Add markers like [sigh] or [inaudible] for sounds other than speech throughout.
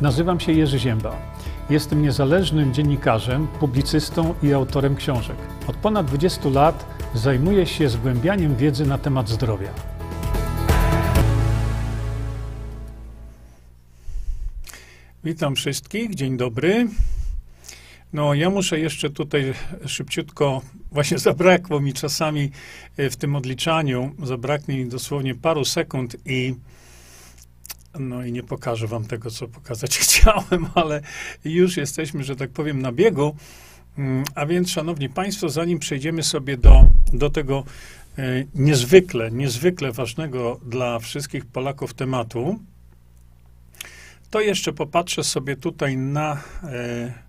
Nazywam się Jerzy Ziemba. Jestem niezależnym dziennikarzem, publicystą i autorem książek. Od ponad 20 lat zajmuję się zgłębianiem wiedzy na temat zdrowia. Witam wszystkich, dzień dobry. No, ja muszę jeszcze tutaj szybciutko, właśnie [laughs] zabrakło mi czasami e, w tym odliczaniu, zabraknie mi dosłownie paru sekund i no i nie pokażę wam tego, co pokazać [laughs] chciałem, ale już jesteśmy, że tak powiem, na biegu. Mm, a więc, szanowni państwo, zanim przejdziemy sobie do, do tego e, niezwykle, niezwykle ważnego dla wszystkich Polaków tematu, to jeszcze popatrzę sobie tutaj na. E,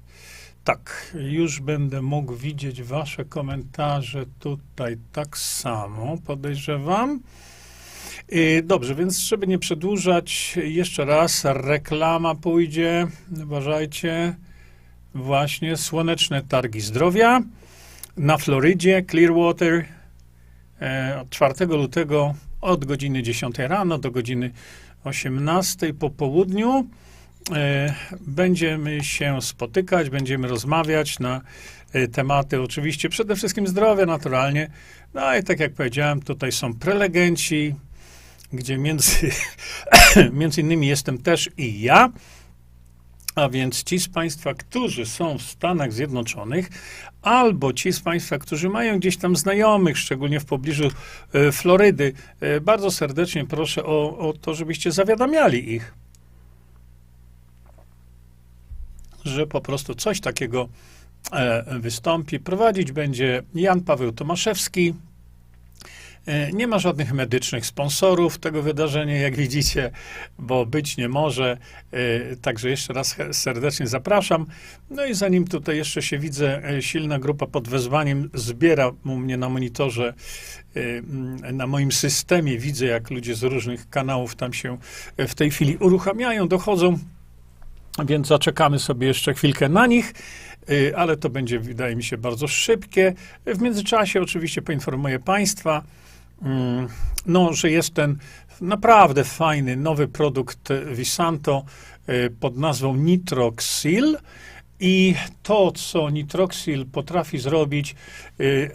tak, już będę mógł widzieć Wasze komentarze tutaj tak samo, podejrzewam. I dobrze, więc żeby nie przedłużać, jeszcze raz reklama pójdzie. Uważajcie. Właśnie słoneczne targi zdrowia na Florydzie, Clearwater, e, od 4 lutego od godziny 10 rano do godziny 18 po południu. E, będziemy się spotykać, będziemy rozmawiać na e, tematy oczywiście przede wszystkim zdrowia naturalnie. No i tak jak powiedziałem, tutaj są prelegenci, gdzie między, [coughs] między innymi jestem też i ja. A więc ci z Państwa, którzy są w Stanach Zjednoczonych, albo ci z Państwa, którzy mają gdzieś tam znajomych, szczególnie w pobliżu e, Florydy, bardzo serdecznie proszę o, o to, żebyście zawiadamiali ich że po prostu coś takiego e, wystąpi. Prowadzić będzie Jan Paweł Tomaszewski. E, nie ma żadnych medycznych sponsorów tego wydarzenia, jak widzicie, bo być nie może. E, także jeszcze raz serdecznie zapraszam. No i zanim tutaj jeszcze się widzę, silna grupa pod wezwaniem zbiera u mnie na monitorze, na moim systemie. Widzę, jak ludzie z różnych kanałów tam się w tej chwili uruchamiają, dochodzą. Więc zaczekamy sobie jeszcze chwilkę na nich, ale to będzie, wydaje mi się, bardzo szybkie. W międzyczasie oczywiście poinformuję Państwa, no, że jest ten naprawdę fajny, nowy produkt Visanto y, pod nazwą Nitroxil. I to, co Nitroxil potrafi zrobić, yy,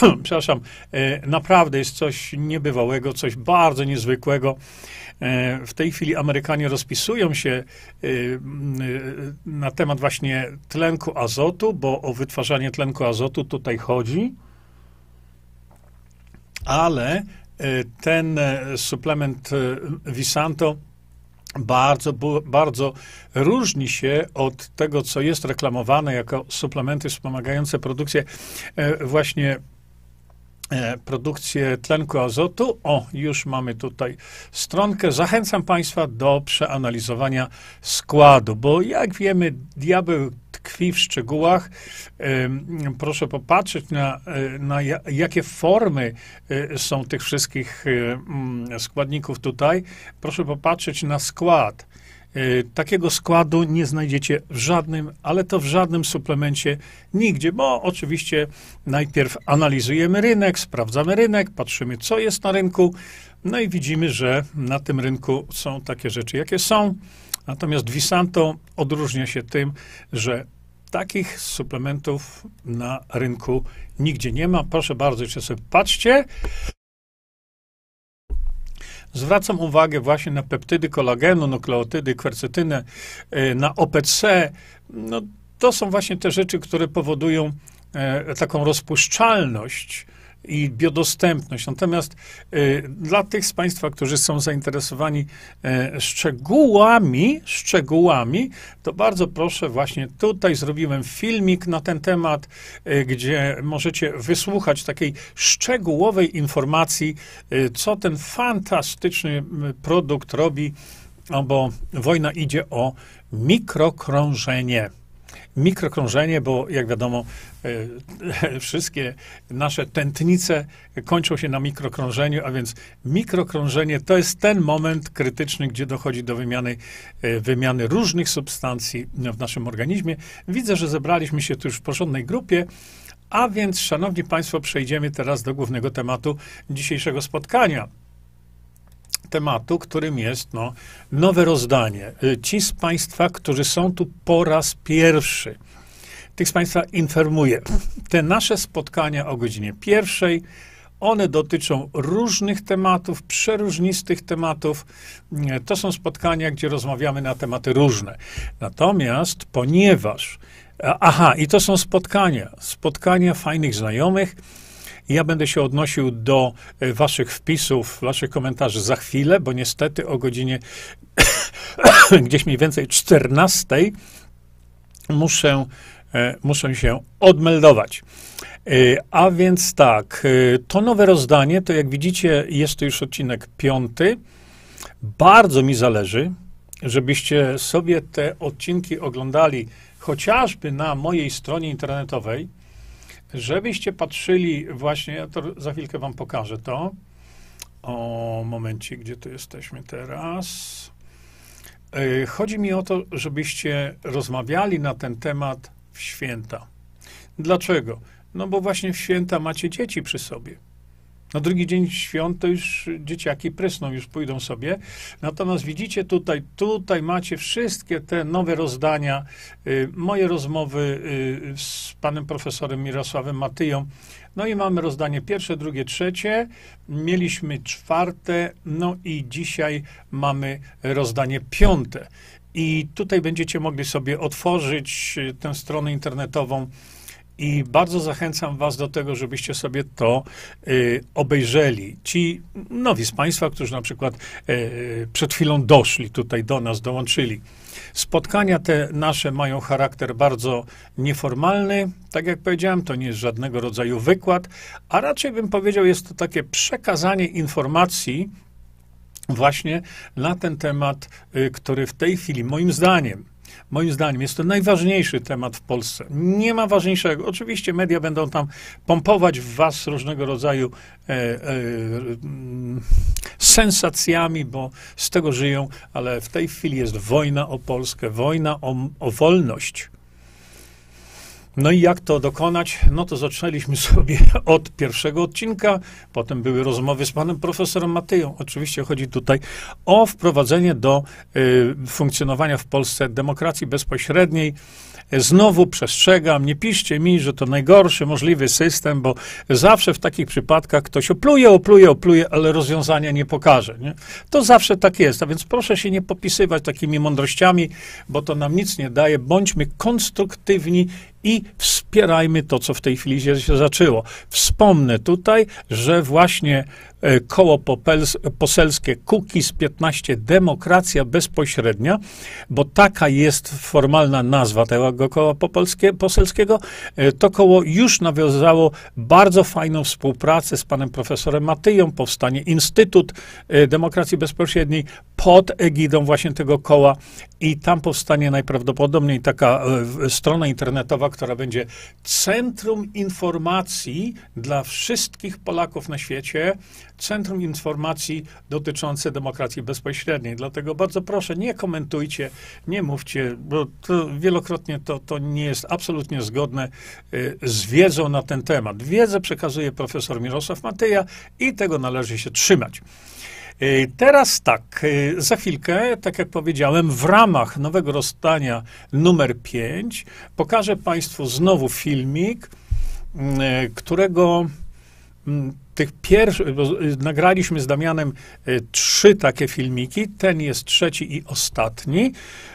[coughs] przepraszam, yy, naprawdę jest coś niebywałego, coś bardzo niezwykłego. W tej chwili Amerykanie rozpisują się na temat właśnie tlenku azotu, bo o wytwarzanie tlenku azotu tutaj chodzi. Ale e, ten suplement Visanto bardzo, bardzo różni się od tego, co jest reklamowane jako suplementy wspomagające produkcję właśnie E, produkcję tlenku azotu. O, już mamy tutaj stronkę. Zachęcam Państwa do przeanalizowania składu, bo jak wiemy, diabeł tkwi w szczegółach. Proszę popatrzeć na, e, na jakie formy e, są tych wszystkich mm, składników tutaj. Proszę popatrzeć na skład. Takiego składu nie znajdziecie w żadnym, ale to w żadnym suplemencie nigdzie, bo oczywiście najpierw analizujemy rynek, sprawdzamy rynek, patrzymy, co jest na rynku, no i widzimy, że na tym rynku są takie rzeczy, jakie są. Natomiast Visanto odróżnia się tym, że takich suplementów na rynku nigdzie nie ma. Proszę bardzo, jeszcze sobie patrzcie. Zwracam uwagę właśnie na peptydy kolagenu, nukleotydy, kwercytynę, y, na OPC. No, to są właśnie te rzeczy, które powodują e, taką rozpuszczalność i biodostępność. Natomiast y, dla tych z Państwa, którzy są zainteresowani y, szczegółami, szczegółami, to bardzo proszę, właśnie tutaj zrobiłem filmik na ten temat, y, gdzie możecie wysłuchać takiej szczegółowej informacji, co ten fantastyczny produkt robi, no bo wojna idzie o mikrokrążenie mikrokrążenie, bo jak wiadomo, e, [laughs] wszystkie nasze tętnice kończą się na mikrokrążeniu, a więc mikrokrążenie to jest ten moment krytyczny, gdzie dochodzi do wymiany, e, wymiany różnych substancji w naszym organizmie. Widzę, że zebraliśmy się tu już w porządnej grupie. A więc, szanowni państwo, przejdziemy teraz do głównego tematu dzisiejszego spotkania. Tematu, którym jest no, nowe rozdanie. Y, ci z Państwa, którzy są tu po raz pierwszy, tych z Państwa informuję. Te nasze spotkania o godzinie pierwszej, one dotyczą różnych tematów, przeróżnistych tematów. Y, to są spotkania, gdzie rozmawiamy na tematy różne. Natomiast, ponieważ Aha, i to są spotkania. Spotkania fajnych znajomych. Ja będę się odnosił do e, waszych wpisów, waszych komentarzy za chwilę, bo niestety o godzinie [coughs] gdzieś mniej więcej 14 muszę, e, muszę się odmeldować. E, a więc tak, to nowe rozdanie, to jak widzicie, jest to już odcinek piąty. Bardzo mi zależy, żebyście sobie te odcinki oglądali chociażby na mojej stronie internetowej, żebyście patrzyli właśnie, ja to za chwilkę wam pokażę to. O momencie, gdzie tu jesteśmy teraz. E, chodzi mi o to, żebyście rozmawiali na ten temat w święta. Dlaczego? No bo właśnie w święta macie dzieci przy sobie. Na drugi dzień świąt to już dzieciaki prysną, już pójdą sobie. Natomiast widzicie tutaj, tutaj macie wszystkie te nowe rozdania. Y, moje rozmowy y, z panem profesorem Mirosławem Matyją. No i mamy rozdanie pierwsze, drugie, trzecie. Mieliśmy czwarte, no i dzisiaj mamy rozdanie piąte. I tutaj będziecie mogli sobie otworzyć y, tę stronę internetową i bardzo zachęcam Was do tego, żebyście sobie to y, obejrzeli. Ci nowi z Państwa, którzy na przykład y, przed chwilą doszli tutaj do nas, dołączyli. Spotkania te nasze mają charakter bardzo nieformalny. Tak jak powiedziałem, to nie jest żadnego rodzaju wykład, a raczej bym powiedział, jest to takie przekazanie informacji właśnie na ten temat, y, który w tej chwili, moim zdaniem, Moim zdaniem jest to najważniejszy temat w Polsce. Nie ma ważniejszego. Oczywiście media będą tam pompować w was różnego rodzaju e, e, mm, sensacjami, bo z tego żyją, ale w tej chwili jest wojna o Polskę, wojna o, o wolność. No i jak to dokonać? No to zaczęliśmy [laughs] sobie od pierwszego odcinka, potem były rozmowy z panem profesorem Matyją. Oczywiście chodzi tutaj o wprowadzenie do y, funkcjonowania w Polsce demokracji bezpośredniej, Znowu przestrzegam, nie piszcie mi, że to najgorszy możliwy system, bo zawsze w takich przypadkach ktoś opluje, opluje, opluje, ale rozwiązania nie pokaże. Nie? To zawsze tak jest, a więc proszę się nie popisywać takimi mądrościami, bo to nam nic nie daje. Bądźmy konstruktywni i wspierajmy to, co w tej chwili się zaczęło. Wspomnę tutaj, że właśnie E, koło poselskie Kukiz 15 Demokracja Bezpośrednia, bo taka jest formalna nazwa tego koła poselskiego. E, to koło już nawiązało bardzo fajną współpracę z panem profesorem Matyją. Powstanie Instytut e, Demokracji Bezpośredniej pod egidą właśnie tego koła i tam powstanie najprawdopodobniej taka strona internetowa, która będzie centrum informacji dla wszystkich Polaków na świecie, Centrum Informacji dotyczące demokracji bezpośredniej. Dlatego bardzo proszę, nie komentujcie, nie mówcie, bo wielokrotnie to, to nie jest absolutnie zgodne y, z wiedzą na ten temat. Wiedzę przekazuje profesor Mirosław Matyja i tego należy się trzymać. Y, teraz tak, y, za chwilkę, tak jak powiedziałem, w ramach nowego rozstania numer 5 pokażę Państwu znowu filmik, którego mm, tych pierwszych, nagraliśmy z Damianem y, trzy takie filmiki, ten jest trzeci i ostatni.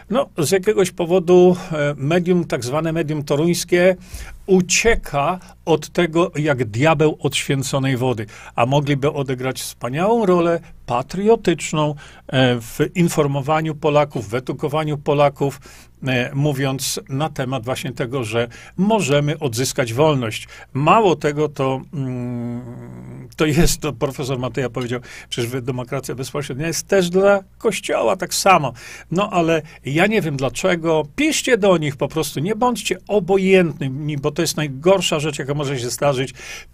No, z jakiegoś powodu e, medium, tak zwane medium toruńskie, ucieka od tego, jak diabeł od święconej wody, a mogliby odegrać wspaniałą rolę patriotyczną e, w informowaniu Polaków, w edukowaniu Polaków, mówiąc na temat właśnie tego, że możemy odzyskać wolność. Mało tego, to, mm, to jest, to profesor Mateja powiedział, przecież demokracja bezpośrednia jest też dla Kościoła tak samo. No ale ja nie wiem dlaczego. Piszcie do nich po prostu, nie bądźcie obojętni, bo to jest najgorsza rzecz, jaka może się zdarzyć.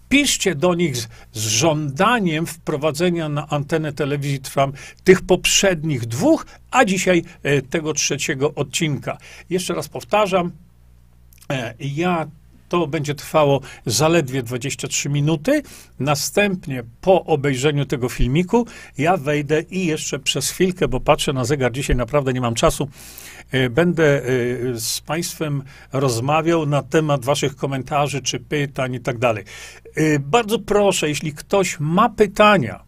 Piszcie do nich z, z żądaniem wprowadzenia na antenę telewizji Trwam tych poprzednich dwóch, a dzisiaj e, tego trzeciego odcinka. Jeszcze raz powtarzam, e, ja To będzie trwało zaledwie 23 minuty. Następnie po obejrzeniu tego filmiku ja wejdę i jeszcze przez chwilkę, bo patrzę na zegar, dzisiaj naprawdę nie mam czasu, e, będę e, z Państwem rozmawiał na temat Waszych komentarzy czy pytań i tak dalej. Bardzo proszę, jeśli ktoś ma pytania,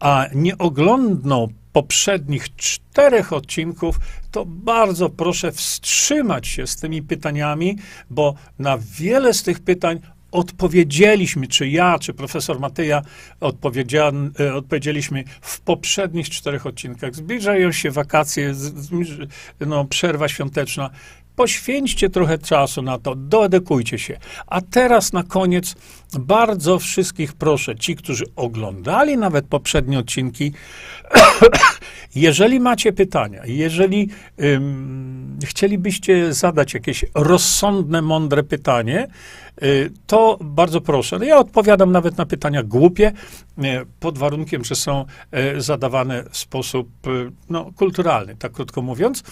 a nie oglądnął poprzednich czterech odcinków, to bardzo proszę wstrzymać się z tymi pytaniami, bo na wiele z tych pytań odpowiedzieliśmy, czy ja, czy profesor Mateja e, odpowiedzieliśmy w poprzednich czterech odcinkach. Zbliżają się wakacje, no, przerwa świąteczna. Poświęćcie trochę czasu na to, doedukujcie się. A teraz na koniec bardzo wszystkich proszę, ci, którzy oglądali nawet poprzednie odcinki, [coughs] jeżeli macie pytania, jeżeli ym, chcielibyście zadać jakieś rozsądne, mądre pytanie, y, to bardzo proszę. Ja odpowiadam nawet na pytania głupie, y, pod warunkiem, że są y, zadawane w sposób no, kulturalny, tak krótko mówiąc.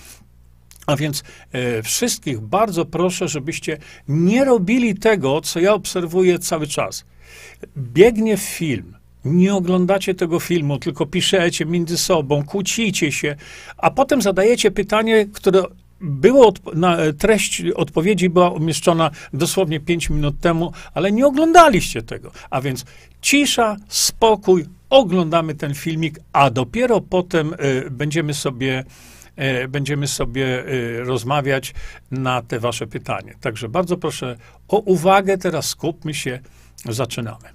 A więc e, wszystkich bardzo proszę, żebyście nie robili tego, co ja obserwuję cały czas. Biegnie film, nie oglądacie tego filmu, tylko piszecie między sobą, kłócicie się, a potem zadajecie pytanie, które było na, treść odpowiedzi była umieszczona dosłownie 5 minut temu, ale nie oglądaliście tego. A więc cisza, spokój, oglądamy ten filmik, a dopiero potem y, będziemy sobie E, będziemy sobie e, rozmawiać na te wasze pytanie. Także bardzo proszę o uwagę, teraz skupmy się, zaczynamy.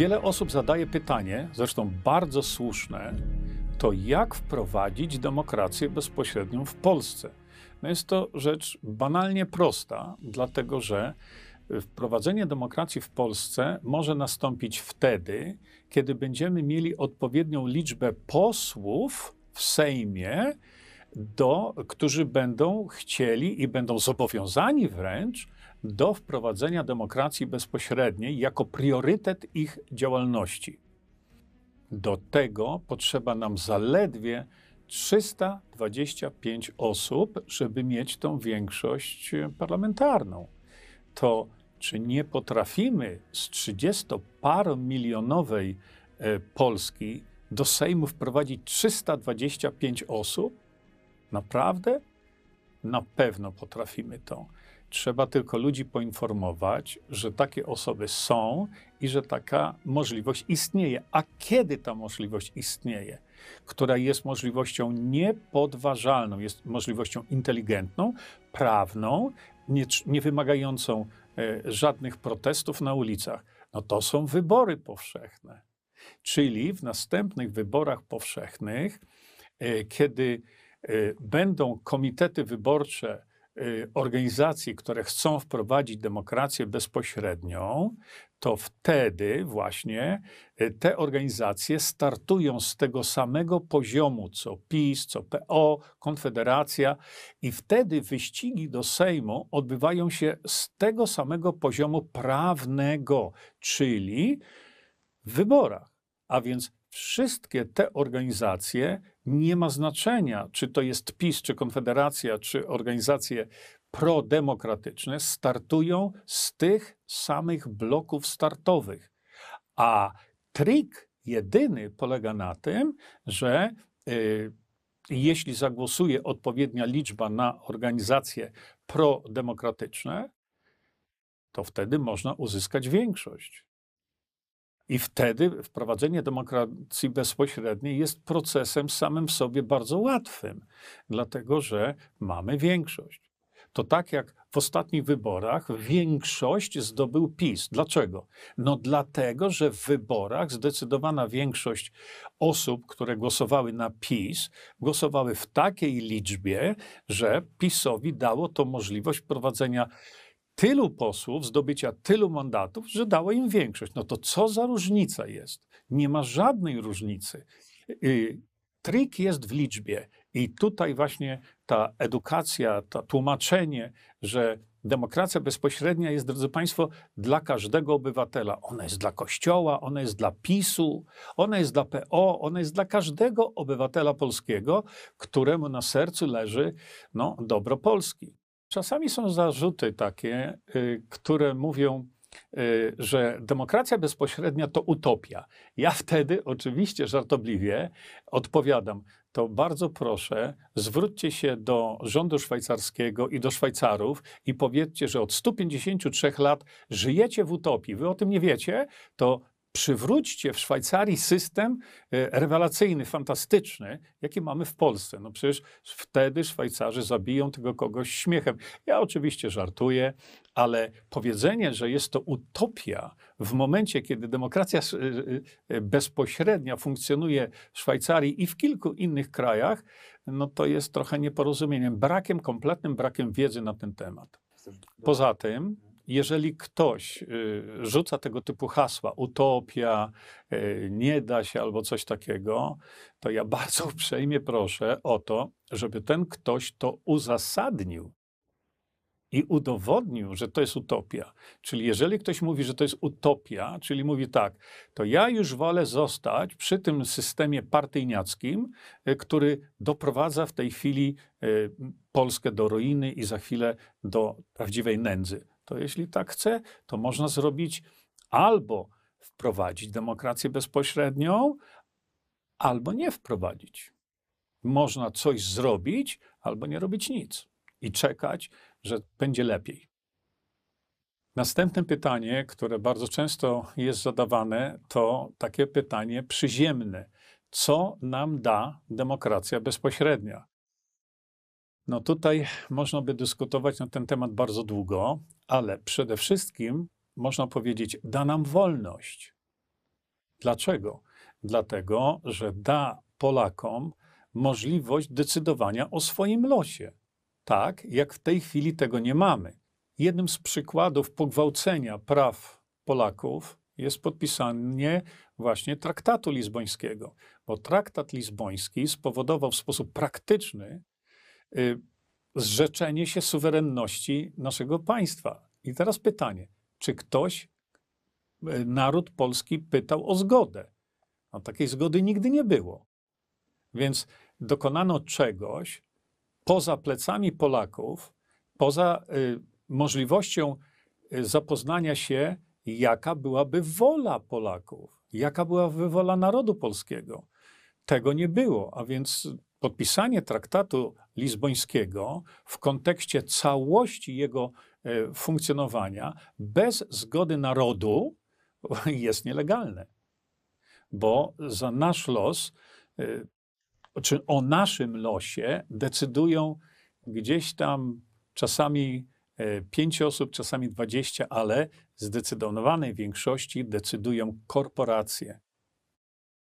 Wiele osób zadaje pytanie, zresztą bardzo słuszne, to jak wprowadzić demokrację bezpośrednią w Polsce? No jest to rzecz banalnie prosta, dlatego że wprowadzenie demokracji w Polsce może nastąpić wtedy, kiedy będziemy mieli odpowiednią liczbę posłów w Sejmie, do, którzy będą chcieli i będą zobowiązani wręcz do wprowadzenia demokracji bezpośredniej jako priorytet ich działalności. Do tego potrzeba nam zaledwie 325 osób, żeby mieć tą większość parlamentarną. To czy nie potrafimy z 30-paromilionowej e, Polski do Sejmu wprowadzić 325 osób? Naprawdę? Na pewno potrafimy to. Trzeba tylko ludzi poinformować, że takie osoby są i że taka możliwość istnieje. A kiedy ta możliwość istnieje? Która jest możliwością niepodważalną, jest możliwością inteligentną, prawną, nie, nie wymagającą e, żadnych protestów na ulicach. No to są wybory powszechne. Czyli w następnych wyborach powszechnych, e, kiedy e, będą komitety wyborcze, organizacji, które chcą wprowadzić demokrację bezpośrednią, to wtedy właśnie y, te organizacje startują z tego samego poziomu co PiS, co PO, Konfederacja, i wtedy wyścigi do Sejmu odbywają się z tego samego poziomu prawnego, czyli w wyborach. A więc wszystkie te organizacje nie ma znaczenia, czy to jest PiS, czy Konfederacja, czy organizacje prodemokratyczne, startują z tych samych bloków startowych. A trik jedyny polega na tym, że y, jeśli zagłosuje odpowiednia liczba na organizacje prodemokratyczne, to wtedy można uzyskać większość. I wtedy wprowadzenie demokracji bezpośredniej jest procesem samym w sobie bardzo łatwym, dlatego że mamy większość. To tak jak w ostatnich wyborach większość zdobył PiS. Dlaczego? No dlatego, że w wyborach zdecydowana większość osób, które głosowały na PiS, głosowały w takiej liczbie, że PiSowi dało to możliwość prowadzenia tylu posłów, zdobycia tylu mandatów, że dało im większość. No to co za różnica jest? Nie ma żadnej różnicy. Y, trik jest w liczbie. I tutaj właśnie ta edukacja, to tłumaczenie, że demokracja bezpośrednia jest, drodzy Państwo, dla każdego obywatela. Ona jest dla Kościoła, ona jest dla PiSu, ona jest dla PO, ona jest dla każdego obywatela polskiego, któremu na sercu leży no, dobro Polski. Czasami są zarzuty takie, y, które mówią, y, że demokracja bezpośrednia to utopia. Ja wtedy oczywiście żartobliwie odpowiadam, to bardzo proszę, zwróćcie się do rządu szwajcarskiego i do Szwajcarów i powiedzcie, że od 153 lat żyjecie w utopii. Wy o tym nie wiecie, to przywróćcie w Szwajcarii system e, rewelacyjny, fantastyczny, jaki mamy w Polsce. No przecież wtedy Szwajcarzy zabiją tego kogoś śmiechem. Ja oczywiście żartuję, ale powiedzenie, że jest to utopia w momencie, kiedy demokracja e, e, bezpośrednia funkcjonuje w Szwajcarii i w kilku innych krajach, no to jest trochę nieporozumieniem, brakiem, kompletnym brakiem wiedzy na ten temat. Poza tym, jeżeli ktoś y, rzuca tego typu hasła, utopia, y, nie da się albo coś takiego, to ja [laughs] bardzo uprzejmie proszę o to, żeby ten ktoś to uzasadnił i udowodnił, że to jest utopia. Czyli jeżeli ktoś mówi, że to jest utopia, czyli mówi tak, to ja już wolę zostać przy tym systemie partyjniackim, y, który doprowadza w tej chwili Polskę do ruiny i za chwilę do prawdziwej nędzy to jeśli tak chce, to można zrobić albo wprowadzić demokrację bezpośrednią, albo nie wprowadzić. Można coś zrobić, albo nie robić nic i czekać, że będzie lepiej. Następne pytanie, które bardzo często jest zadawane, to takie pytanie przyziemne. Co nam da demokracja bezpośrednia? No tutaj można by dyskutować na ten temat bardzo długo, ale przede wszystkim można powiedzieć, da nam wolność. Dlaczego? Dlatego, że da Polakom możliwość decydowania o swoim losie. Tak, jak w tej chwili tego nie mamy. Jednym z przykładów pogwałcenia praw Polaków jest podpisanie właśnie traktatu lizbońskiego, bo traktat lizboński spowodował w sposób praktyczny zrzeczenie się suwerenności naszego państwa. I teraz pytanie, czy ktoś, y, naród polski pytał o zgodę? No, takiej zgody nigdy nie było. Więc dokonano czegoś poza plecami Polaków, poza y, możliwością y, zapoznania się, jaka byłaby wola Polaków, jaka byłaby wola narodu polskiego. Tego nie było, a więc podpisanie traktatu lizbońskiego w kontekście całości jego e, funkcjonowania bez zgody narodu [laughs] jest nielegalne. Bo za nasz los, e, czy o naszym losie decydują gdzieś tam czasami e, pięć osób, czasami dwadzieścia, ale zdecydowanej większości decydują korporacje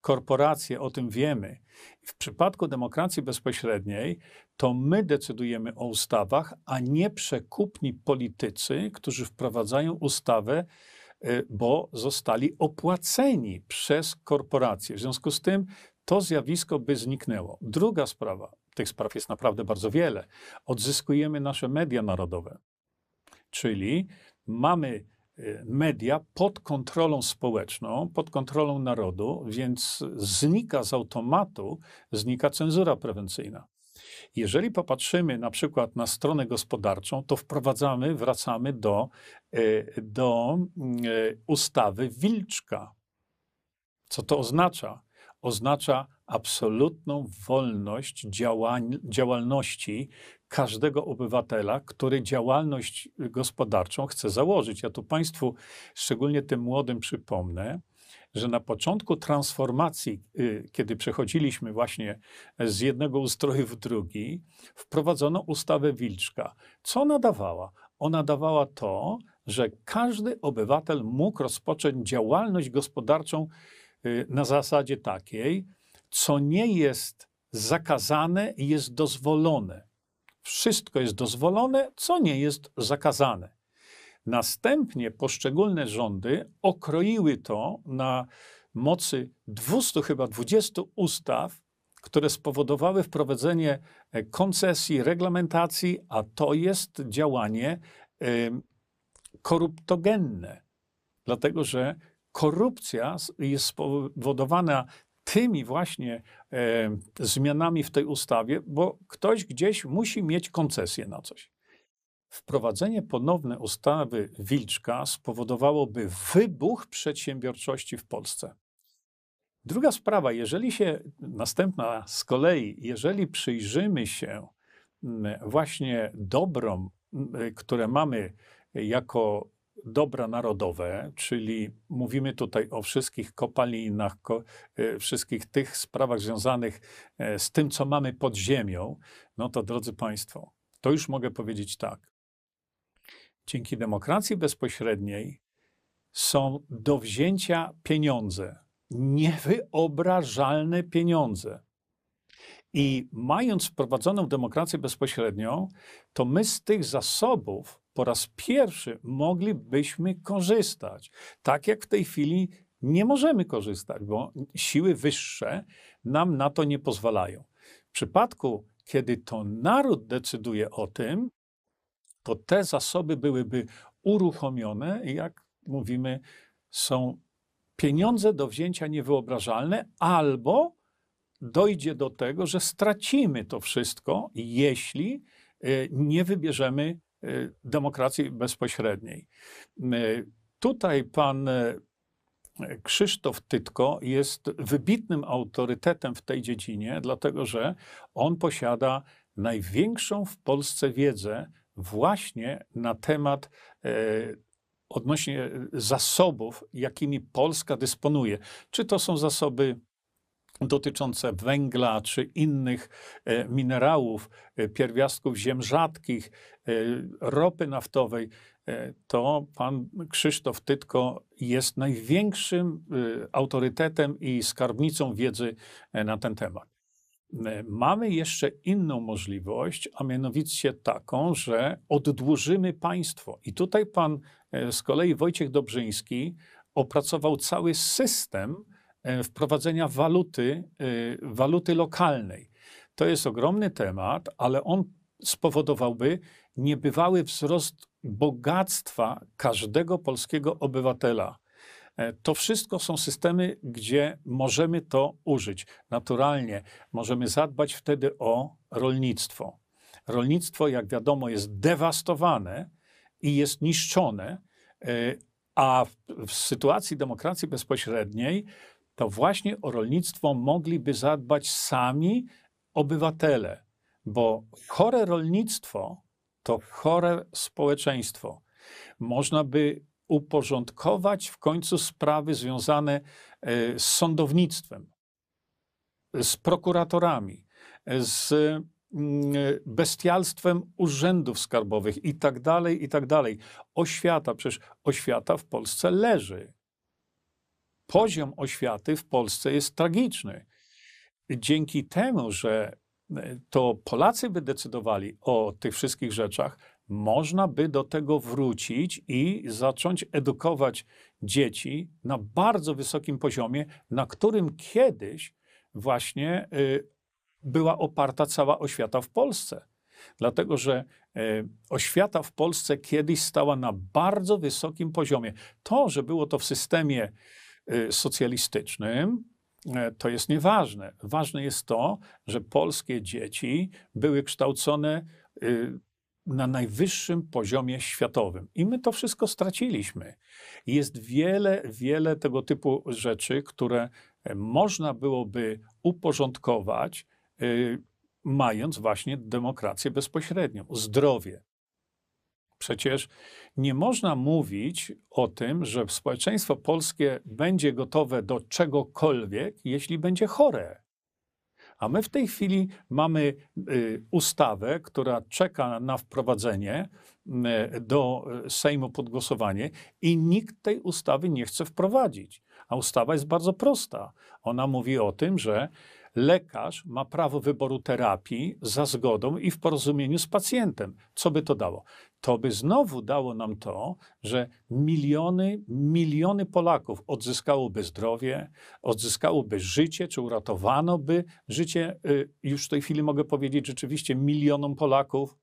korporacje, o tym wiemy. W przypadku demokracji bezpośredniej to my decydujemy o ustawach, a nie przekupni politycy, którzy wprowadzają ustawę, y, bo zostali opłaceni przez korporacje. W związku z tym to zjawisko by zniknęło. Druga sprawa, tych spraw jest naprawdę bardzo wiele. Odzyskujemy nasze media narodowe, czyli mamy media pod kontrolą społeczną, pod kontrolą narodu, więc znika z automatu, znika cenzura prewencyjna. Jeżeli popatrzymy na przykład na stronę gospodarczą, to wprowadzamy, wracamy do, y, do y, ustawy Wilczka. Co to oznacza? Oznacza absolutną wolność działań, działalności każdego obywatela, który działalność gospodarczą chce założyć. Ja tu Państwu, szczególnie tym młodym, przypomnę, że na początku transformacji, y, kiedy przechodziliśmy właśnie z jednego ustroju w drugi, wprowadzono ustawę Wilczka. Co ona dawała? Ona dawała to, że każdy obywatel mógł rozpocząć działalność gospodarczą y, na zasadzie takiej, co nie jest zakazane, jest dozwolone. Wszystko jest dozwolone, co nie jest zakazane. Następnie poszczególne rządy okroiły to na mocy 200 chyba 20 ustaw, które spowodowały wprowadzenie e, koncesji, reglamentacji, a to jest działanie koruptogenne, dlatego że korupcja jest spowodowana tymi właśnie e, zmianami w tej ustawie, bo ktoś gdzieś musi mieć koncesję na coś. Wprowadzenie ponowne ustawy Wilczka spowodowałoby wybuch przedsiębiorczości w Polsce. Druga sprawa, jeżeli się, następna z kolei, jeżeli przyjrzymy się właśnie dobrom, które mamy jako dobra narodowe, czyli mówimy tutaj o wszystkich kopalinach, ko, e, wszystkich tych sprawach związanych e, z tym, co mamy pod ziemią, no to drodzy Państwo, to już mogę powiedzieć tak. Dzięki demokracji bezpośredniej są do wzięcia pieniądze, niewyobrażalne pieniądze. I mając wprowadzoną demokrację bezpośrednią, to my z tych zasobów po raz pierwszy moglibyśmy korzystać. Tak jak w tej chwili nie możemy korzystać, bo siły wyższe nam na to nie pozwalają. W przypadku, kiedy to naród decyduje o tym, to te zasoby byłyby uruchomione i jak mówimy, są pieniądze do wzięcia niewyobrażalne, albo dojdzie do tego, że stracimy to wszystko, jeśli e, nie wybierzemy demokracji bezpośredniej. E, tutaj pan Krzysztof Tytko jest wybitnym autorytetem w tej dziedzinie, dlatego że on posiada największą w Polsce wiedzę właśnie na temat odnośnie zasobów, jakimi Polska dysponuje. Czy to są zasoby dotyczące węgla czy innych e, minerałów, e, pierwiastków ziem rzadkich, e, ropy naftowej, to pan Krzysztof Tytko jest największym autorytetem i skarbnicą wiedzy na ten temat. Mamy jeszcze inną możliwość, a mianowicie taką, że oddłużymy państwo. I tutaj pan z kolei Wojciech Dobrzyński opracował cały system, wprowadzenia waluty, e, waluty lokalnej. To jest ogromny temat, ale on spowodowałby niebywały wzrost bogactwa każdego polskiego obywatela. E, to wszystko są systemy, gdzie możemy to użyć. Naturalnie możemy zadbać wtedy o rolnictwo. Rolnictwo, jak wiadomo, jest dewastowane i jest niszczone, a w sytuacji demokracji bezpośredniej to właśnie o rolnictwo mogliby zadbać sami obywatele, bo chore rolnictwo to chore społeczeństwo. Można by uporządkować w końcu sprawy związane e, z sądownictwem, z prokuratorami, z mm, bestialstwem urzędów skarbowych i tak dalej, i tak dalej. Oświata, przecież oświata w Polsce leży poziom oświaty w Polsce jest tragiczny. Dzięki temu, że e, to Polacy by decydowali o tych wszystkich rzeczach, można by do tego wrócić i zacząć edukować dzieci na bardzo wysokim poziomie, na którym kiedyś właśnie y, była oparta cała oświata w Polsce. Dlatego, że y, oświata w Polsce kiedyś stała na bardzo wysokim poziomie. To, że było to w systemie socjalistycznym, e, to jest nieważne. Ważne jest to, że polskie dzieci były kształcone y, na najwyższym poziomie światowym. I my to wszystko straciliśmy. Jest wiele, wiele tego typu rzeczy, które e, można byłoby uporządkować, y, mając właśnie demokrację bezpośrednią, zdrowie. Przecież nie można mówić o tym, że społeczeństwo polskie będzie gotowe do czegokolwiek, jeśli będzie chore. A my w tej chwili mamy y, ustawę, która czeka na wprowadzenie y, do Sejmu pod głosowanie i nikt tej ustawy nie chce wprowadzić. A ustawa jest bardzo prosta. Ona mówi o tym, że lekarz ma prawo wyboru terapii za zgodą i w porozumieniu z pacjentem. Co by to dało? To by znowu dało nam to, że miliony, miliony Polaków odzyskałoby zdrowie, odzyskałoby życie, czy uratowano by życie, y, już w tej chwili mogę powiedzieć rzeczywiście milionom Polaków,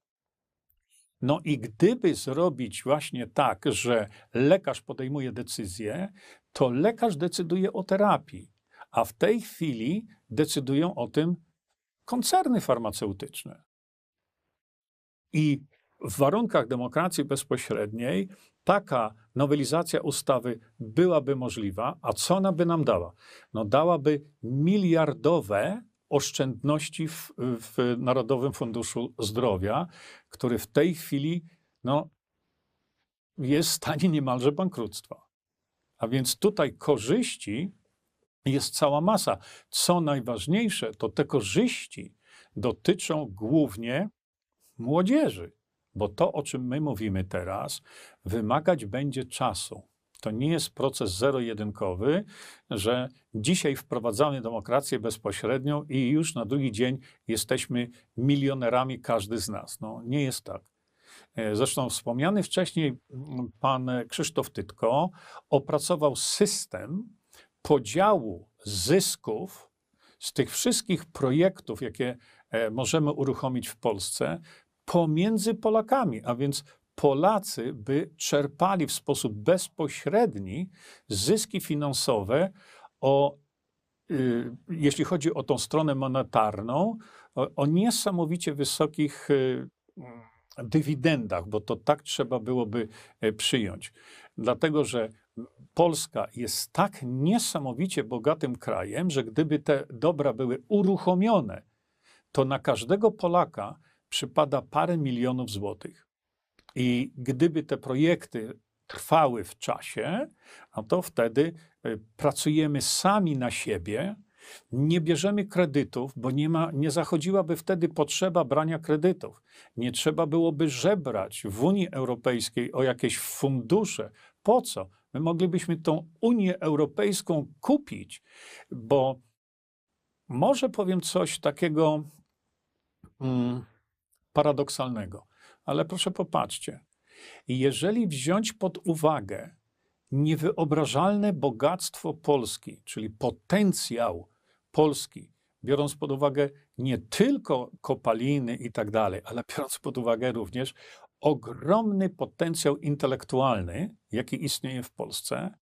no i gdyby zrobić właśnie tak, że lekarz podejmuje decyzję, to lekarz decyduje o terapii, a w tej chwili decydują o tym koncerny farmaceutyczne. I w warunkach demokracji bezpośredniej taka nowelizacja ustawy byłaby możliwa, a co ona by nam dała? No dałaby miliardowe oszczędności w, w Narodowym Funduszu Zdrowia, który w tej chwili no, jest w stanie niemalże bankructwa. A więc tutaj korzyści jest cała masa. Co najważniejsze, to te korzyści dotyczą głównie młodzieży, bo to, o czym my mówimy teraz, wymagać będzie czasu. To nie jest proces zero-jedynkowy, że dzisiaj wprowadzamy demokrację bezpośrednią i już na drugi dzień jesteśmy milionerami, każdy z nas. No, nie jest tak. E, zresztą wspomniany wcześniej pan Krzysztof Tytko opracował system podziału zysków z tych wszystkich projektów, jakie e, możemy uruchomić w Polsce, pomiędzy Polakami, a więc Polacy by czerpali w sposób bezpośredni zyski finansowe o, y, jeśli chodzi o tą stronę monetarną, o, o niesamowicie wysokich y, dywidendach, bo to tak trzeba byłoby e, przyjąć. Dlatego, że Polska jest tak niesamowicie bogatym krajem, że gdyby te dobra były uruchomione, to na każdego Polaka przypada parę milionów złotych. I gdyby te projekty trwały w czasie, no to wtedy e, pracujemy sami na siebie, nie bierzemy kredytów, bo nie, ma, nie zachodziłaby wtedy potrzeba brania kredytów. Nie trzeba byłoby żebrać w Unii Europejskiej o jakieś fundusze. Po co? My moglibyśmy tą Unię Europejską kupić, bo może powiem coś takiego mm, paradoksalnego. Ale proszę popatrzcie, jeżeli wziąć pod uwagę niewyobrażalne bogactwo Polski, czyli potencjał Polski, biorąc pod uwagę nie tylko kopaliny i tak dalej, ale biorąc pod uwagę również ogromny potencjał intelektualny, jaki istnieje w Polsce,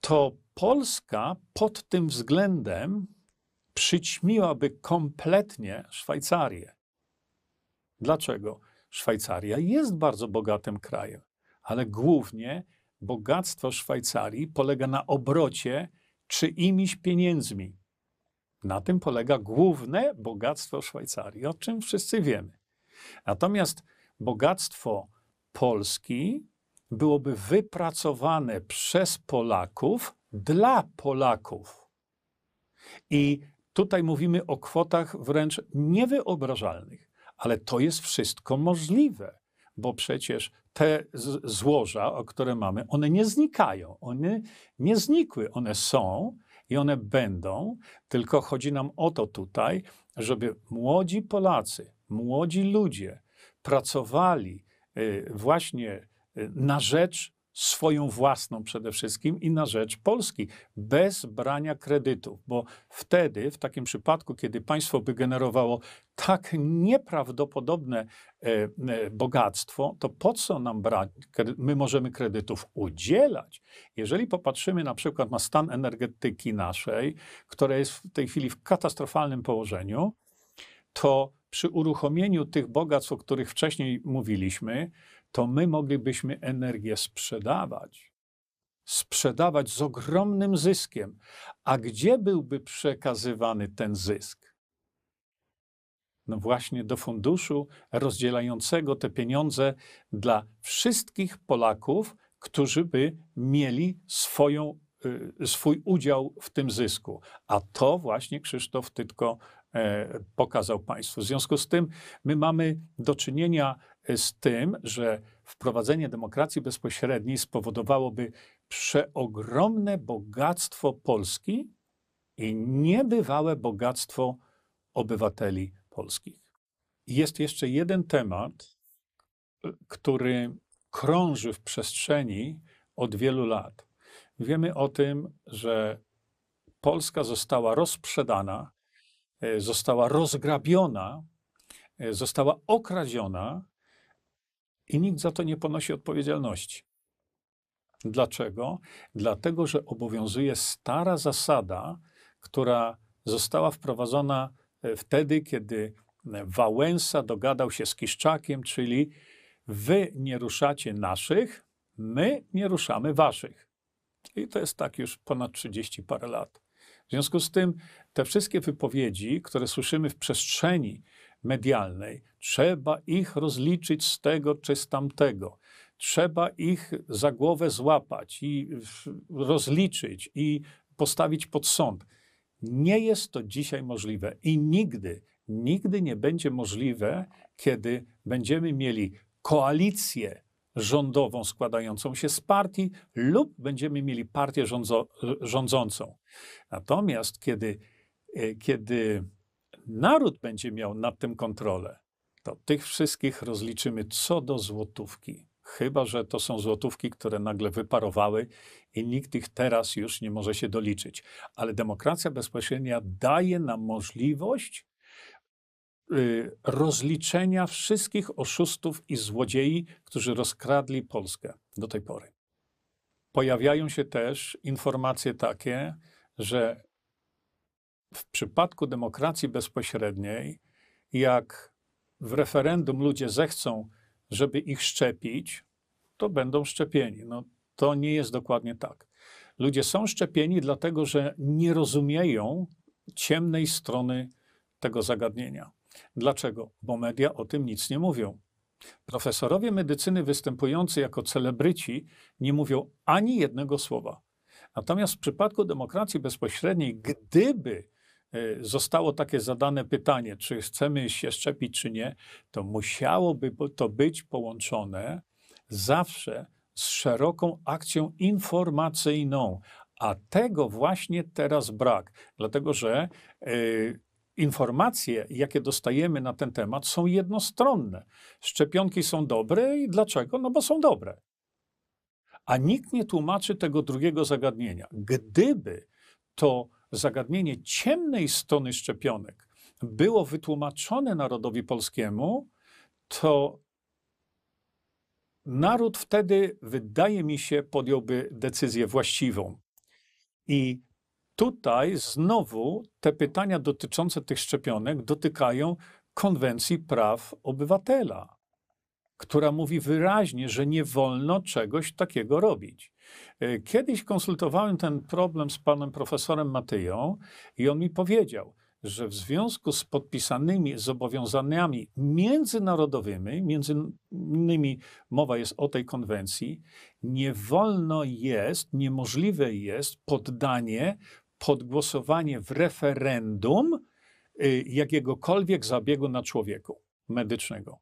to Polska pod tym względem przyćmiłaby kompletnie Szwajcarię. Dlaczego? Szwajcaria jest bardzo bogatym krajem, ale głównie bogactwo Szwajcarii polega na obrocie czyimiś pieniędzmi. Na tym polega główne bogactwo Szwajcarii, o czym wszyscy wiemy. Natomiast bogactwo Polski byłoby wypracowane przez Polaków dla Polaków. I tutaj mówimy o kwotach wręcz niewyobrażalnych. Ale to jest wszystko możliwe, bo przecież te złoża, o które mamy, one nie znikają, one nie znikły, one są i one będą, tylko chodzi nam o to tutaj, żeby młodzi Polacy, młodzi ludzie pracowali y, właśnie y, na rzecz swoją własną przede wszystkim i na rzecz Polski, bez brania kredytów, bo wtedy, w takim przypadku, kiedy państwo by generowało tak nieprawdopodobne e, e, bogactwo, to po co nam brać? My możemy kredytów udzielać. Jeżeli popatrzymy na przykład na stan energetyki naszej, która jest w tej chwili w katastrofalnym położeniu, to przy uruchomieniu tych bogactw, o których wcześniej mówiliśmy, to my moglibyśmy energię sprzedawać. Sprzedawać z ogromnym zyskiem. A gdzie byłby przekazywany ten zysk? No właśnie do funduszu rozdzielającego te pieniądze dla wszystkich Polaków, którzy by mieli swoją, y, swój udział w tym zysku. A to właśnie Krzysztof Tytko pokazał państwu. W związku z tym my mamy do czynienia e, z tym, że wprowadzenie demokracji bezpośredniej spowodowałoby przeogromne bogactwo Polski i niebywałe bogactwo obywateli polskich. Jest jeszcze jeden temat, który krąży w przestrzeni od wielu lat. Wiemy o tym, że Polska została rozprzedana, e, została rozgrabiona, e, została okradziona i nikt za to nie ponosi odpowiedzialności. Dlaczego? Dlatego, że obowiązuje stara zasada, która została wprowadzona e, wtedy, kiedy Wałęsa dogadał się z Kiszczakiem, czyli wy nie ruszacie naszych, my nie ruszamy waszych. I to jest tak już ponad 30 parę lat. W związku z tym te wszystkie wypowiedzi, które słyszymy w przestrzeni medialnej, trzeba ich rozliczyć z tego czy z tamtego. Trzeba ich za głowę złapać i rozliczyć i postawić pod sąd. Nie jest to dzisiaj możliwe i nigdy, nigdy nie będzie możliwe, kiedy będziemy mieli koalicję rządową składającą się z partii, lub będziemy mieli partię rządzo, rządzącą. Natomiast kiedy, e, kiedy naród będzie miał nad tym kontrolę, to tych wszystkich rozliczymy co do złotówki. Chyba, że to są złotówki, które nagle wyparowały i nikt ich teraz już nie może się doliczyć. Ale demokracja bezpośrednia daje nam możliwość rozliczenia wszystkich oszustów i złodziei, którzy rozkradli Polskę do tej pory. Pojawiają się też informacje takie, że w przypadku demokracji bezpośredniej, jak w referendum ludzie zechcą, żeby ich szczepić, to będą szczepieni. No, to nie jest dokładnie tak. Ludzie są szczepieni dlatego, że nie rozumieją ciemnej strony tego zagadnienia. Dlaczego? Bo media o tym nic nie mówią. Profesorowie medycyny występujący jako celebryci nie mówią ani jednego słowa. Natomiast w przypadku demokracji bezpośredniej, gdyby e, zostało takie zadane pytanie, czy chcemy się szczepić, czy nie, to musiałoby to być połączone zawsze z szeroką akcją informacyjną. A tego właśnie teraz brak, dlatego że yy, informacje, jakie dostajemy na ten temat, są jednostronne. Szczepionki są dobre i dlaczego? No bo są dobre. A nikt nie tłumaczy tego drugiego zagadnienia. Gdyby to zagadnienie ciemnej strony szczepionek było wytłumaczone narodowi polskiemu, to naród wtedy, wydaje mi się, podjąłby decyzję właściwą. I Tutaj znowu te pytania dotyczące tych szczepionek dotykają konwencji praw obywatela, która mówi wyraźnie, że nie wolno czegoś takiego robić. E, kiedyś konsultowałem ten problem z panem profesorem Matyją i on mi powiedział, że w związku z podpisanymi zobowiązaniami międzynarodowymi, między innymi mowa jest o tej konwencji, nie wolno jest, niemożliwe jest poddanie pod głosowanie w referendum y, jakiegokolwiek zabiegu na człowieku medycznego.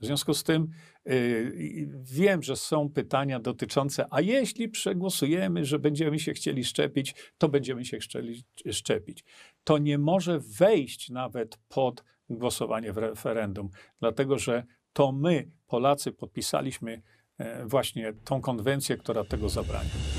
W związku z tym yy, wiem, że są pytania dotyczące, a jeśli przegłosujemy, że będziemy się chcieli szczepić, to będziemy się chcieli szczepić. To nie może wejść nawet pod głosowanie w referendum, dlatego że to my, Polacy, podpisaliśmy yy, właśnie tą konwencję, która tego zabrania.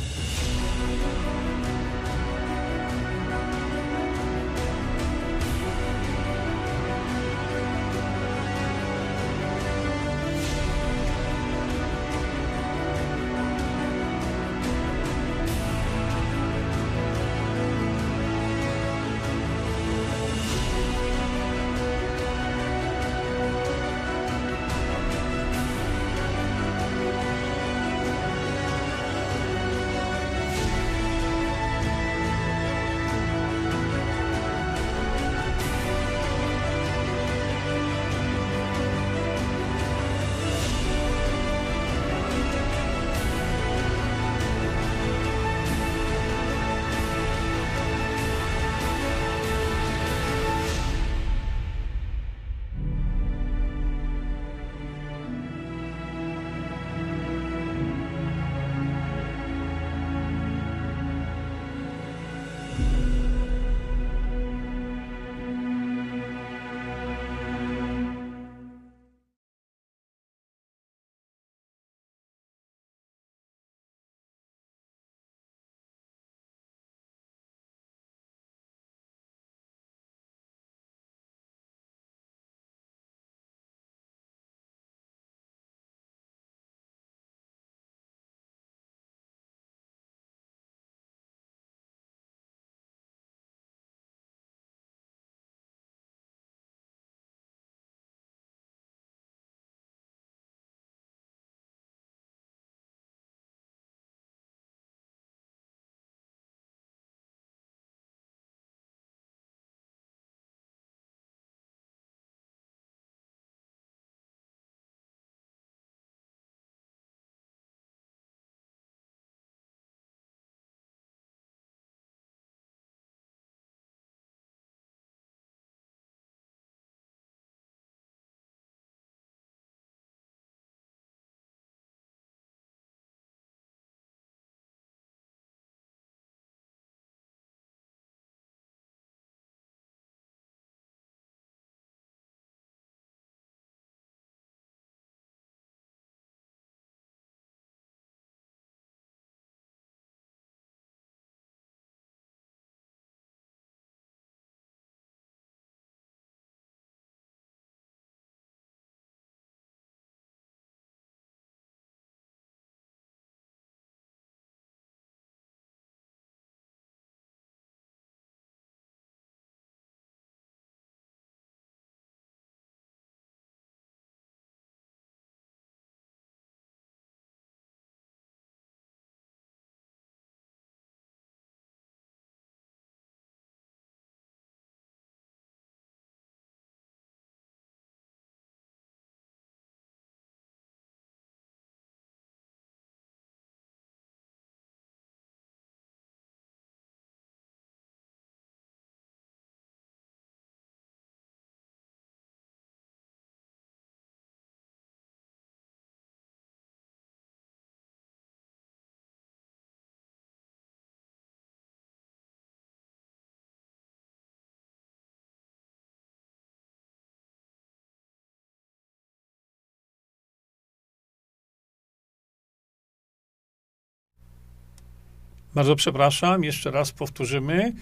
Bardzo przepraszam, jeszcze raz powtórzymy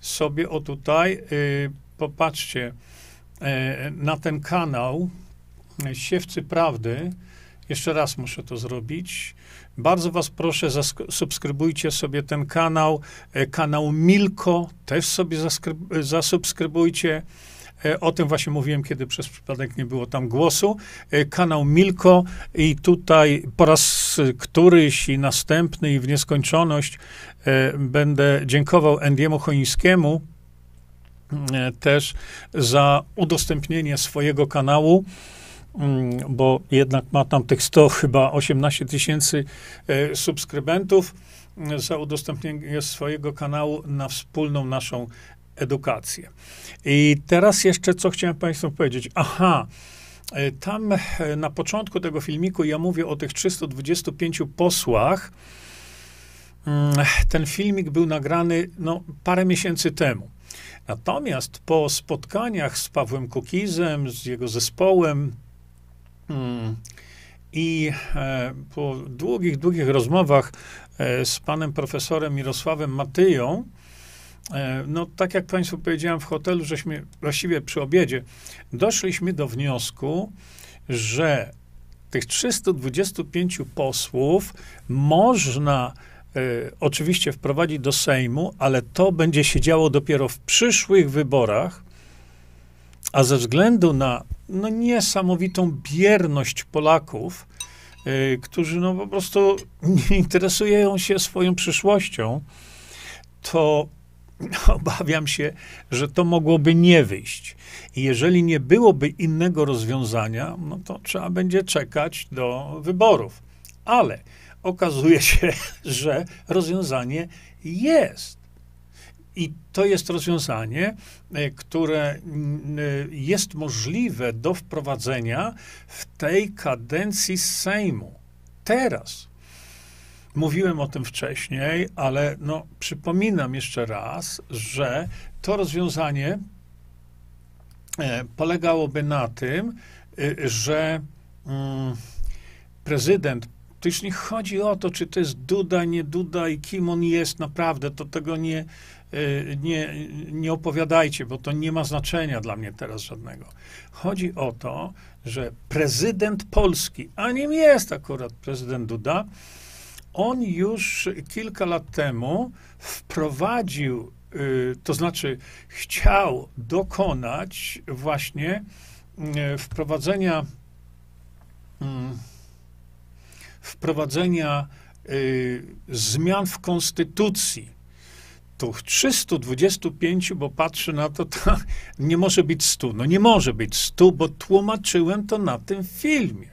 sobie o tutaj. Y, popatrzcie y, na ten kanał y, Siewcy Prawdy. Jeszcze raz muszę to zrobić. Bardzo was proszę, zasubskrybujcie sobie ten kanał. E, kanał Milko też sobie zasubskrybujcie. E, o tym właśnie mówiłem, kiedy przez przypadek nie było tam głosu. E, kanał Milko i tutaj po raz któryś i następny i w nieskończoność będę dziękował Endiemu Choińskiemu też za udostępnienie swojego kanału. Mm, bo jednak ma tam tych 100, chyba 18 tysięcy e, subskrybentów za udostępnienie swojego kanału na wspólną naszą edukację. I teraz jeszcze co chciałem Państwu powiedzieć. Aha, e, tam e, na początku tego filmiku ja mówię o tych 325 posłach. Mm, ten filmik był nagrany no, parę miesięcy temu. Natomiast po spotkaniach z Pawłem Kukizem, z jego zespołem, Hmm. I e, po długich, długich rozmowach z panem profesorem Mirosławem Matyją, no tak jak państwu powiedziałem w hotelu, żeśmy właściwie przy obiedzie, doszliśmy do wniosku, że tych 325 posłów można oczywiście wprowadzić do Sejmu, ale to będzie się działo dopiero w przyszłych wyborach, a ze względu na no, niesamowitą bierność Polaków, y, którzy no, po prostu nie [laughs] interesują się swoją przyszłością, to [laughs] obawiam się, że to mogłoby nie wyjść. I jeżeli nie byłoby innego rozwiązania, no to trzeba będzie czekać do wyborów. Ale okazuje [laughs] się, że rozwiązanie jest. I to jest rozwiązanie, e, które e, jest możliwe do wprowadzenia w tej kadencji Sejmu. Teraz. Mówiłem o tym wcześniej, ale no, przypominam jeszcze raz, że to rozwiązanie e, polegałoby na tym, że mm, prezydent to już nie chodzi o to, czy to jest Duda, nie Duda i kim on jest naprawdę, to tego nie, Y, nie, nie opowiadajcie, bo to nie ma znaczenia dla mnie teraz żadnego. Chodzi o to, że prezydent Polski, a nim jest akurat prezydent Duda, on już kilka lat temu wprowadził, y, to znaczy chciał dokonać właśnie y, wprowadzenia mm, wprowadzenia zmian w konstytucji tych 325, bo patrzę na to, to [laughs] nie może być 100. No nie może być 100, bo tłumaczyłem to na tym filmie.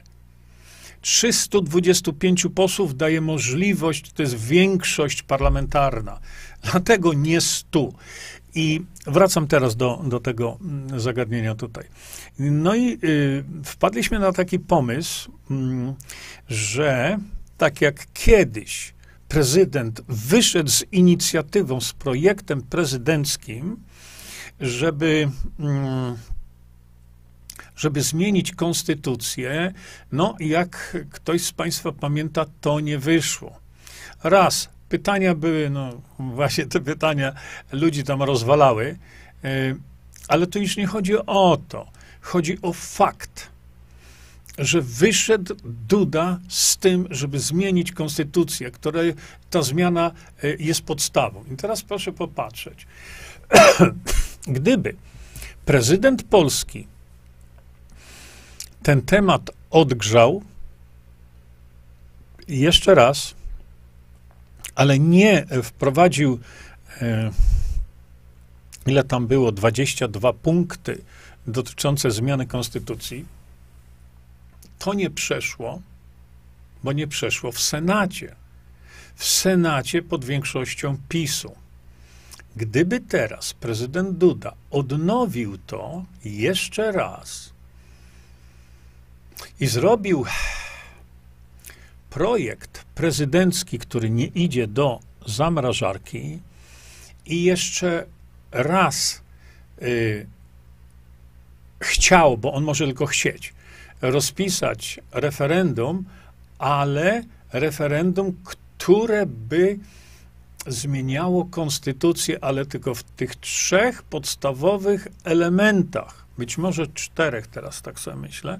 325 posłów daje możliwość, to jest większość parlamentarna, dlatego nie 100. I wracam teraz do, do tego mm, zagadnienia tutaj. No i y, wpadliśmy na taki pomysł, y, że tak jak kiedyś prezydent wyszedł z inicjatywą, z projektem prezydenckim, żeby, mm, żeby zmienić konstytucję. No, jak ktoś z Państwa pamięta, to nie wyszło. Raz, pytania były, no właśnie te pytania ludzi tam rozwalały, y, ale to już nie chodzi o to. Chodzi o fakt że wyszedł Duda z tym, żeby zmienić konstytucję, której ta zmiana e, jest podstawą. I teraz proszę popatrzeć. [coughs] Gdyby prezydent Polski ten temat odgrzał jeszcze raz, ale nie wprowadził, e, ile tam było, 22 punkty dotyczące zmiany konstytucji, to nie przeszło, bo nie przeszło w Senacie. W Senacie pod większością PiSu. Gdyby teraz prezydent Duda odnowił to jeszcze raz i zrobił projekt prezydencki, który nie idzie do zamrażarki, i jeszcze raz y, chciał, bo on może tylko chcieć, rozpisać referendum, ale referendum, które by zmieniało konstytucję, ale tylko w tych trzech podstawowych elementach. Być może czterech teraz, tak sobie myślę,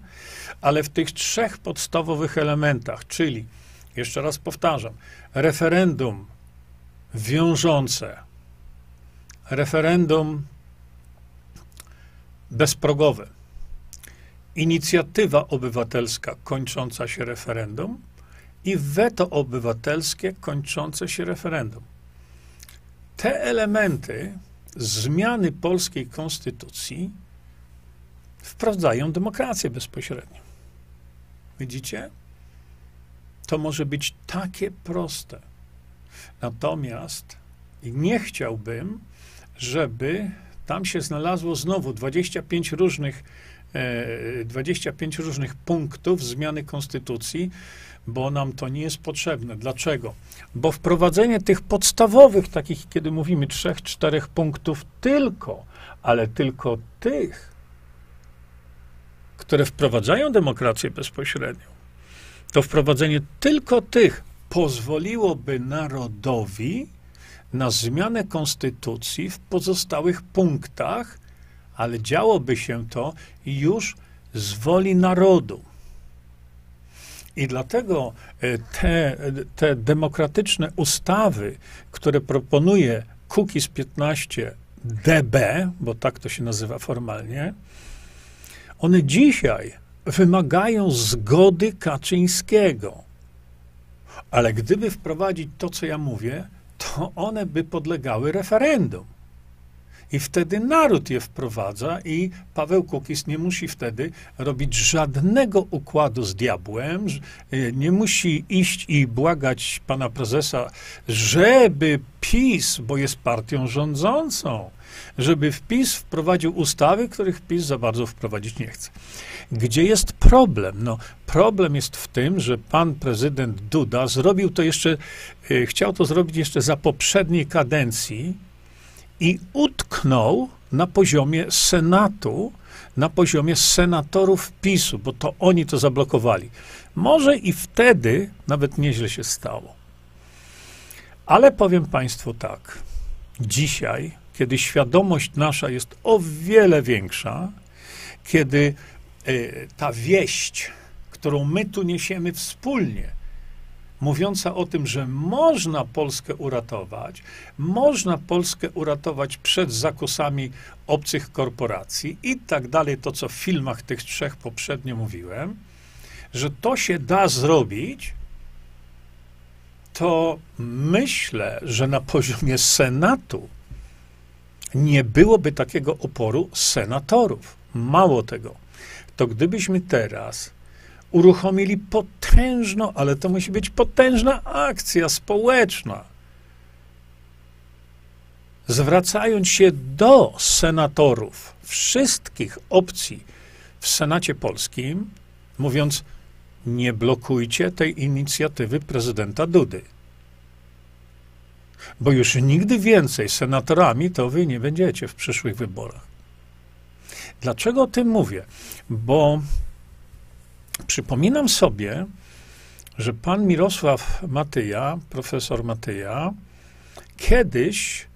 ale w tych trzech podstawowych elementach, czyli, jeszcze raz powtarzam, referendum wiążące, referendum bezprogowe, inicjatywa obywatelska kończąca się referendum i weto obywatelskie kończące się referendum. Te elementy zmiany polskiej konstytucji wprowadzają demokrację bezpośrednią. Widzicie? To może być takie proste. Natomiast nie chciałbym, żeby tam się znalazło znowu 25 różnych, 25 e, różnych punktów zmiany konstytucji, bo nam to nie jest potrzebne. Dlaczego? Bo wprowadzenie tych podstawowych, takich, kiedy mówimy trzech, czterech punktów tylko, ale tylko tych, które wprowadzają demokrację bezpośrednią, to wprowadzenie tylko tych pozwoliłoby narodowi na zmianę konstytucji w pozostałych punktach, ale działoby się to już z woli narodu. I dlatego e, te, te demokratyczne ustawy, które proponuje Kukiz 15 DB, bo tak to się nazywa formalnie, one dzisiaj wymagają zgody Kaczyńskiego. Ale gdyby wprowadzić to, co ja mówię, to one by podlegały referendum. I wtedy naród je wprowadza i Paweł Kukiz nie musi wtedy robić żadnego układu z diabłem, e, nie musi iść i błagać pana prezesa, żeby PiS, bo jest partią rządzącą, żeby PiS wprowadził ustawy, których PiS za bardzo wprowadzić nie chce. Gdzie jest problem? No, problem jest w tym, że pan prezydent Duda zrobił to jeszcze, e, chciał to zrobić jeszcze za poprzedniej kadencji, i utknął na poziomie Senatu, na poziomie senatorów PiSu, bo to oni to zablokowali. Może i wtedy nawet nieźle się stało. Ale powiem Państwu tak. Dzisiaj, kiedy świadomość nasza jest o wiele większa, kiedy y, ta wieść, którą my tu niesiemy wspólnie, mówiąca o tym, że można Polskę uratować, można Polskę uratować przed zakusami obcych korporacji i tak dalej, to co w filmach tych trzech poprzednio mówiłem, że to się da zrobić, to myślę, że na poziomie Senatu nie byłoby takiego oporu senatorów. Mało tego, to gdybyśmy teraz uruchomili potężną, ale to musi być potężna akcja społeczna. Zwracając się do senatorów wszystkich opcji w Senacie Polskim, mówiąc: Nie blokujcie tej inicjatywy prezydenta Dudy. Bo już nigdy więcej senatorami to wy nie będziecie w przyszłych wyborach. Dlaczego o tym mówię? Bo Przypominam sobie, że pan Mirosław Matyja, profesor Matyja, kiedyś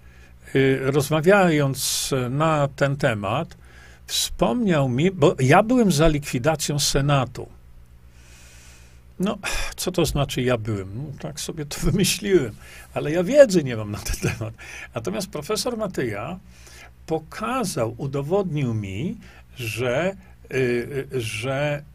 y, rozmawiając na ten temat, wspomniał mi, bo ja byłem za likwidacją Senatu. No, co to znaczy ja byłem? No, tak sobie to [laughs] wymyśliłem, ale ja wiedzy nie mam na ten temat. Natomiast profesor Matyja pokazał, udowodnił mi, że, yy, że Mm,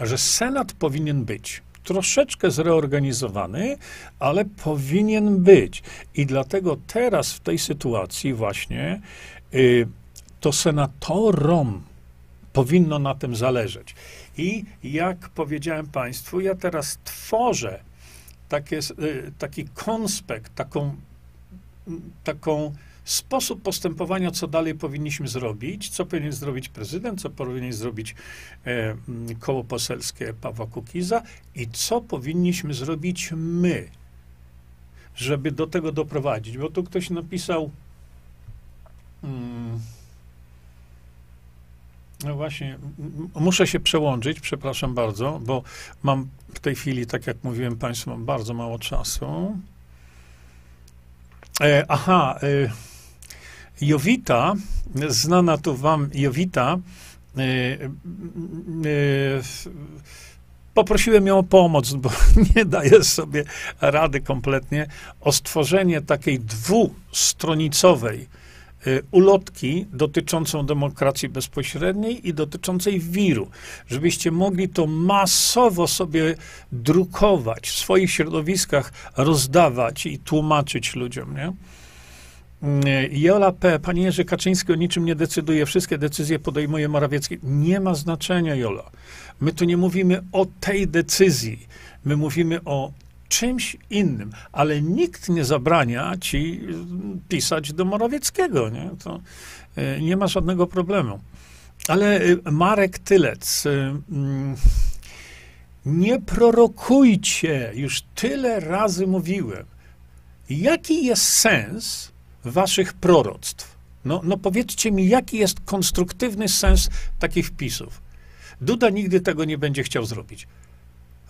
że Senat powinien być troszeczkę zreorganizowany, ale powinien być. I dlatego teraz w tej sytuacji właśnie y, to senatorom powinno na tym zależeć. I jak powiedziałem Państwu, ja teraz tworzę takie, y, taki konspekt, taką, taką sposób postępowania, co dalej powinniśmy zrobić, co powinien zrobić prezydent, co powinien zrobić e, koło poselskie Pawła Kukiza i co powinniśmy zrobić my, żeby do tego doprowadzić. Bo tu ktoś napisał, hmm, No właśnie, muszę się przełączyć, przepraszam bardzo, bo mam w tej chwili, tak jak mówiłem Państwu, mam bardzo mało czasu. E, aha, e, Jowita, znana tu Wam Jowita, e, e, poprosiłem ją o pomoc, bo [laughs] nie daje sobie rady kompletnie, o stworzenie takiej dwustronicowej Y, ulotki dotyczącą demokracji bezpośredniej i dotyczącej wiru, żebyście mogli to masowo sobie drukować, w swoich środowiskach rozdawać i tłumaczyć ludziom, nie? Y, Jola P., panie Jerzy Kaczyński o niczym nie decyduje, wszystkie decyzje podejmuje Morawiecki. Nie ma znaczenia, Jola. My tu nie mówimy o tej decyzji. My mówimy o czymś innym, ale nikt nie zabrania ci pisać do Morawieckiego, nie? To e, nie ma żadnego problemu. Ale e, Marek Tylec, e, mm, nie prorokujcie, już tyle razy mówiłem. Jaki jest sens waszych proroctw? No, no powiedzcie mi, jaki jest konstruktywny sens takich wpisów? Duda nigdy tego nie będzie chciał zrobić.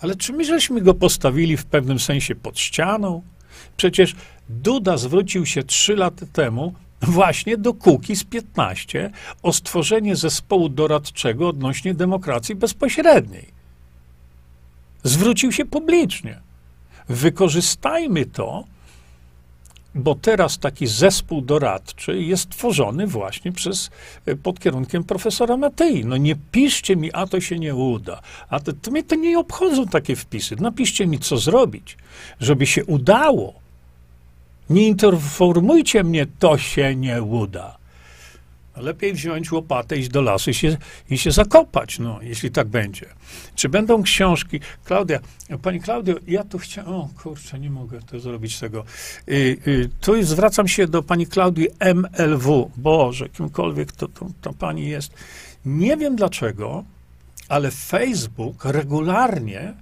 Ale czy my żeśmy go postawili w pewnym sensie pod ścianą? Przecież Duda zwrócił się trzy lata temu właśnie do z 15 o stworzenie zespołu doradczego odnośnie demokracji bezpośredniej. Zwrócił się publicznie. Wykorzystajmy to, bo teraz taki zespół doradczy jest tworzony właśnie przez, e, pod kierunkiem profesora Matei. No nie piszcie mi, a to się nie uda, a to, to mnie to nie obchodzą takie wpisy. Napiszcie mi, co zrobić, żeby się udało. Nie informujcie mnie, to się nie uda. Lepiej wziąć łopatę, iść do lasu i się, i się zakopać, no, jeśli tak będzie. Czy będą książki? Klaudia, pani Klaudio, ja tu chciałem, o kurczę, nie mogę to zrobić tego. Y, y, tu zwracam się do pani Klaudii MLW. Boże, kimkolwiek to, to, to pani jest. Nie wiem dlaczego, ale Facebook regularnie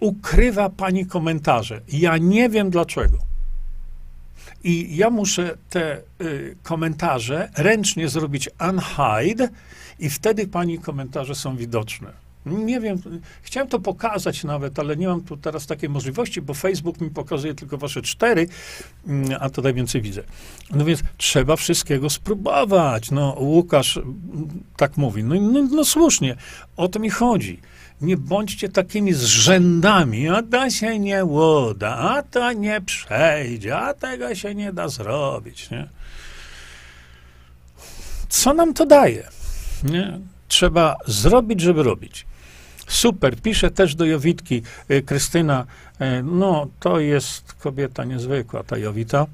ukrywa pani komentarze. Ja nie wiem dlaczego. I ja muszę te y, komentarze ręcznie zrobić unhide i wtedy pani komentarze są widoczne. Nie wiem, chciałem to pokazać nawet, ale nie mam tu teraz takiej możliwości, bo Facebook mi pokazuje tylko wasze cztery, mm, a tutaj więcej widzę. No więc trzeba wszystkiego spróbować. No, Łukasz mm, tak mówi. No, no, no słusznie, o to mi chodzi. Nie bądźcie takimi zrzędami, a to się nie uda, a to nie przejdzie, a tego się nie da zrobić. Nie? Co nam to daje? Nie? Trzeba zrobić, żeby robić. Super, pisze też do Jowitki y, Krystyna. Y, no, to jest kobieta niezwykła, ta Jowita.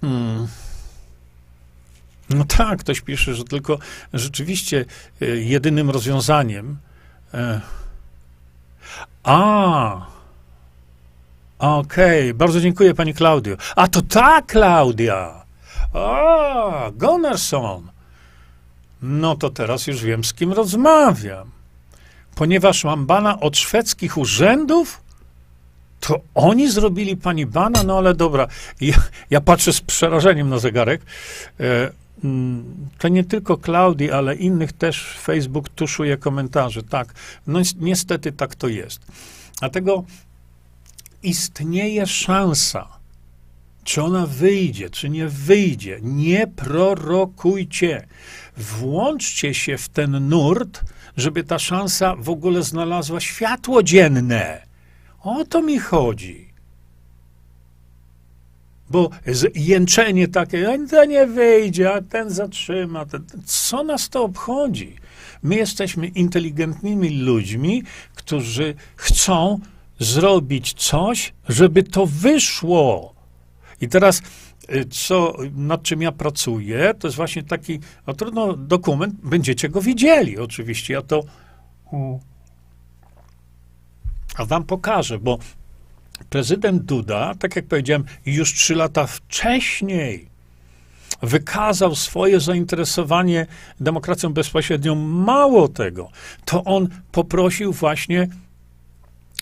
Hmm. No tak, ktoś pisze, że tylko rzeczywiście y, jedynym rozwiązaniem E. A. Okej, okay. bardzo dziękuję pani Klaudio. A to ta Klaudia. A, Gunnarsson. No to teraz już wiem, z kim rozmawiam. Ponieważ mam bana od szwedzkich urzędów, to oni zrobili pani bana, no ale dobra. Ja, ja patrzę z przerażeniem na zegarek. E, to nie tylko Klaudii, ale innych też Facebook tuszuje komentarze. Tak, no niestety tak to jest. Dlatego istnieje szansa, czy ona wyjdzie, czy nie wyjdzie. Nie prorokujcie. Włączcie się w ten nurt, żeby ta szansa w ogóle znalazła światło dzienne. O to mi chodzi. Bo jęczenie takie, to nie wyjdzie, a ten zatrzyma. Ten, co nas to obchodzi? My jesteśmy inteligentnymi ludźmi, którzy chcą zrobić coś, żeby to wyszło. I teraz, y, co, nad czym ja pracuję, to jest właśnie taki, no trudno, dokument, będziecie go widzieli, oczywiście. Ja to a wam pokażę, bo prezydent Duda, tak jak powiedziałem, już trzy lata wcześniej wykazał swoje zainteresowanie demokracją bezpośrednią. Mało tego, to on poprosił właśnie,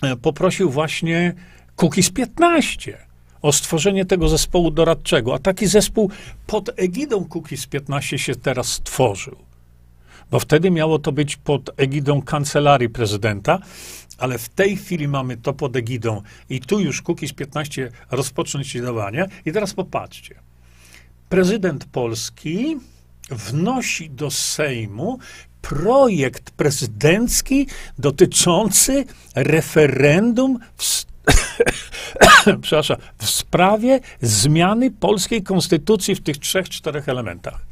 e, poprosił właśnie Kukiz 15 o stworzenie tego zespołu doradczego, a taki zespół pod egidą Kukiz 15 się teraz stworzył. bo wtedy miało to być pod egidą kancelarii prezydenta, ale w tej chwili mamy to pod egidą i tu już Kukiz 15 rozpocząć działania. I teraz popatrzcie. Prezydent Polski wnosi do Sejmu projekt prezydencki dotyczący referendum w, [coughs] w sprawie zmiany polskiej konstytucji w tych trzech, czterech elementach.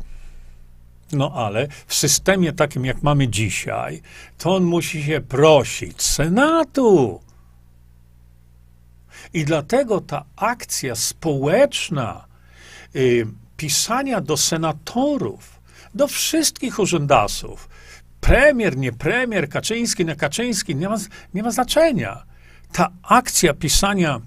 No ale w systemie takim, jak mamy dzisiaj, to on musi się prosić Senatu. I dlatego ta akcja społeczna y, pisania do senatorów, do wszystkich urzędasów, premier, nie premier, Kaczyński, nie Kaczyński, nie ma, nie ma znaczenia. Ta akcja pisania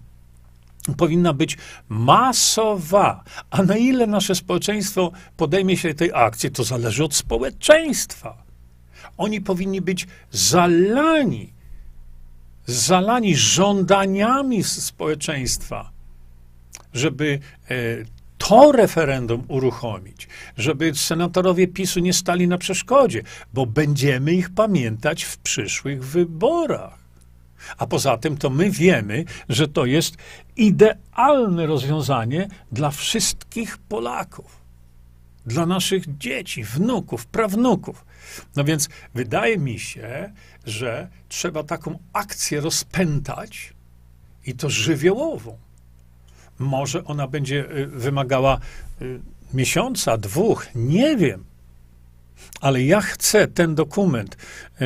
powinna być masowa. A na ile nasze społeczeństwo podejmie się tej akcji, to zależy od społeczeństwa. Oni powinni być zalani, zalani żądaniami społeczeństwa, żeby e, to referendum uruchomić, żeby senatorowie PiSu nie stali na przeszkodzie, bo będziemy ich pamiętać w przyszłych wyborach. A poza tym to my wiemy, że to jest idealne rozwiązanie dla wszystkich Polaków, dla naszych dzieci, wnuków, prawnuków. No więc wydaje mi się, że trzeba taką akcję rozpętać i to żywiołową. Może ona będzie y, wymagała y, miesiąca, dwóch, nie wiem ale ja chcę ten dokument, e,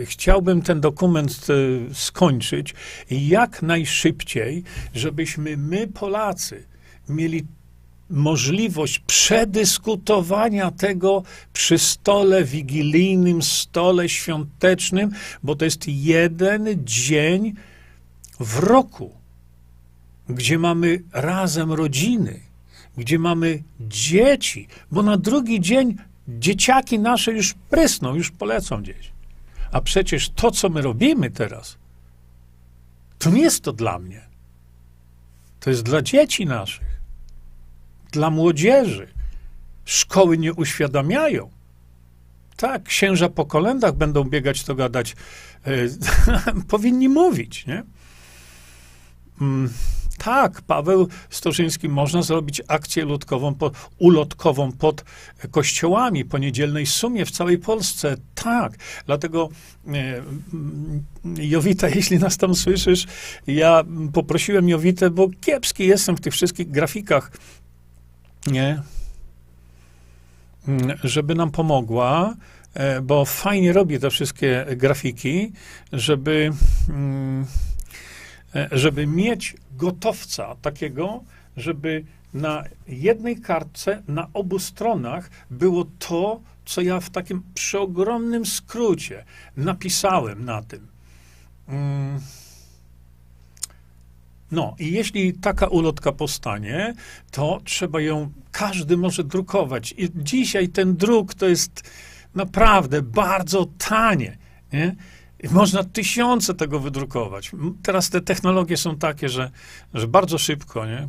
e, chciałbym ten dokument e, skończyć jak najszybciej, żebyśmy my, Polacy, mieli możliwość przedyskutowania tego przy stole wigilijnym, stole świątecznym, bo to jest jeden dzień w roku, gdzie mamy razem rodziny gdzie mamy dzieci, bo na drugi dzień dzieciaki nasze już prysną, już polecą gdzieś. A przecież to, co my robimy teraz, to nie jest to dla mnie. To jest dla dzieci naszych, dla młodzieży. Szkoły nie uświadamiają. Tak, księża po kolendach będą biegać, to gadać. E, [laughs] powinni mówić, nie? Mm. Tak, Paweł Storzyński, można zrobić akcję lutkową, po, ulotkową pod kościołami po niedzielnej sumie w całej Polsce. Tak, dlatego e, Jowita, [laughs] jeśli nas tam słyszysz, ja poprosiłem Jowitę, bo kiepski jestem w tych wszystkich grafikach, nie, żeby nam pomogła, e, bo fajnie robi te wszystkie grafiki, żeby... Mm, żeby mieć gotowca takiego, żeby na jednej kartce, na obu stronach było to, co ja w takim przeogromnym skrócie napisałem na tym. Mm. No, i jeśli taka ulotka powstanie, to trzeba ją, każdy może drukować. I dzisiaj ten druk to jest naprawdę bardzo tanie. Nie? Można tysiące tego wydrukować. Teraz te technologie są takie, że, że bardzo szybko, nie?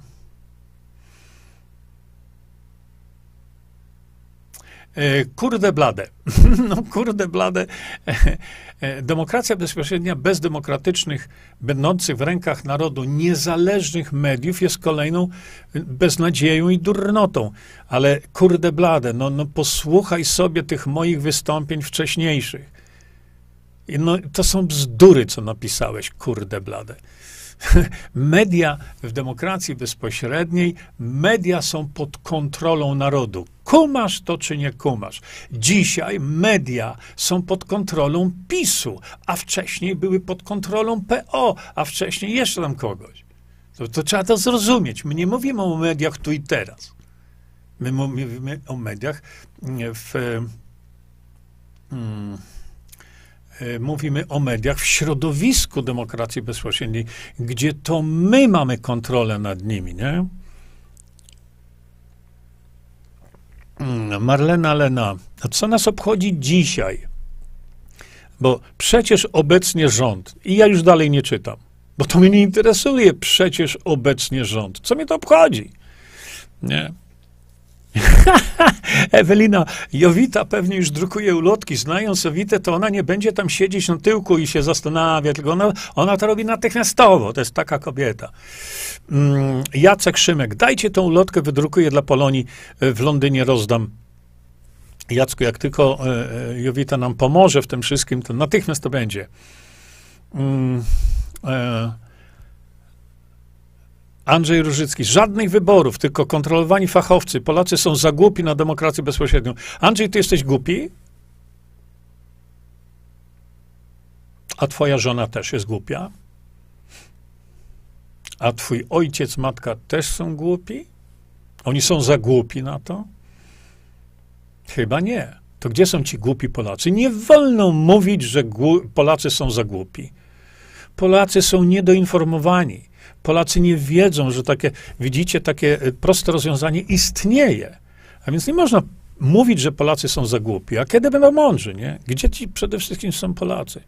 E, kurde blade. [laughs] No kurde blade. E, demokracja bezpośrednia bez demokratycznych, będących w rękach narodu niezależnych mediów jest kolejną beznadzieją i durnotą. Ale kurde blade, no, no posłuchaj sobie tych moich wystąpień wcześniejszych. No, to są bzdury, co napisałeś, kurde blade. [laughs] Media w demokracji bezpośredniej, media są pod kontrolą narodu. Kumasz to czy nie kumasz? Dzisiaj media są pod kontrolą PiSu, a wcześniej były pod kontrolą PO, a wcześniej jeszcze tam kogoś. To, to trzeba to zrozumieć. My nie mówimy o mediach tu i teraz. My mówimy o mediach w. Hmm, mówimy o mediach w środowisku demokracji bezpośredniej, gdzie to my mamy kontrolę nad nimi, nie? Mm, Marlena Lena, a co nas obchodzi dzisiaj? Bo przecież obecnie rząd, i ja już dalej nie czytam, bo to mnie nie interesuje przecież obecnie rząd. Co mnie to obchodzi? Nie? [laughs] Ewelina, Jowita pewnie już drukuje ulotki. Znając Jowitę, to ona nie będzie tam siedzieć na tyłku i się zastanawia, tylko ona, ona to robi natychmiastowo. To jest taka kobieta. Mm, Jacek Szymek, dajcie tą ulotkę, wydrukuję dla Polonii w Londynie, rozdam. Jacku, jak tylko e, e, Jowita nam pomoże w tym wszystkim, to natychmiast to będzie. Mm, e, Andrzej Różycki, żadnych wyborów, tylko kontrolowani fachowcy. Polacy są za głupi na demokrację bezpośrednią. Andrzej, ty jesteś głupi? A twoja żona też jest głupia? A twój ojciec, matka też są głupi? Oni są za głupi na to? Chyba nie. To gdzie są ci głupi Polacy? Nie wolno mówić, że Polacy są za głupi. Polacy są niedoinformowani. Polacy nie wiedzą, że takie, widzicie, takie e, proste rozwiązanie istnieje. A więc nie można mówić, że Polacy są za głupi. A kiedy będą mądrzy, nie? Gdzie ci przede wszystkim są Polacy?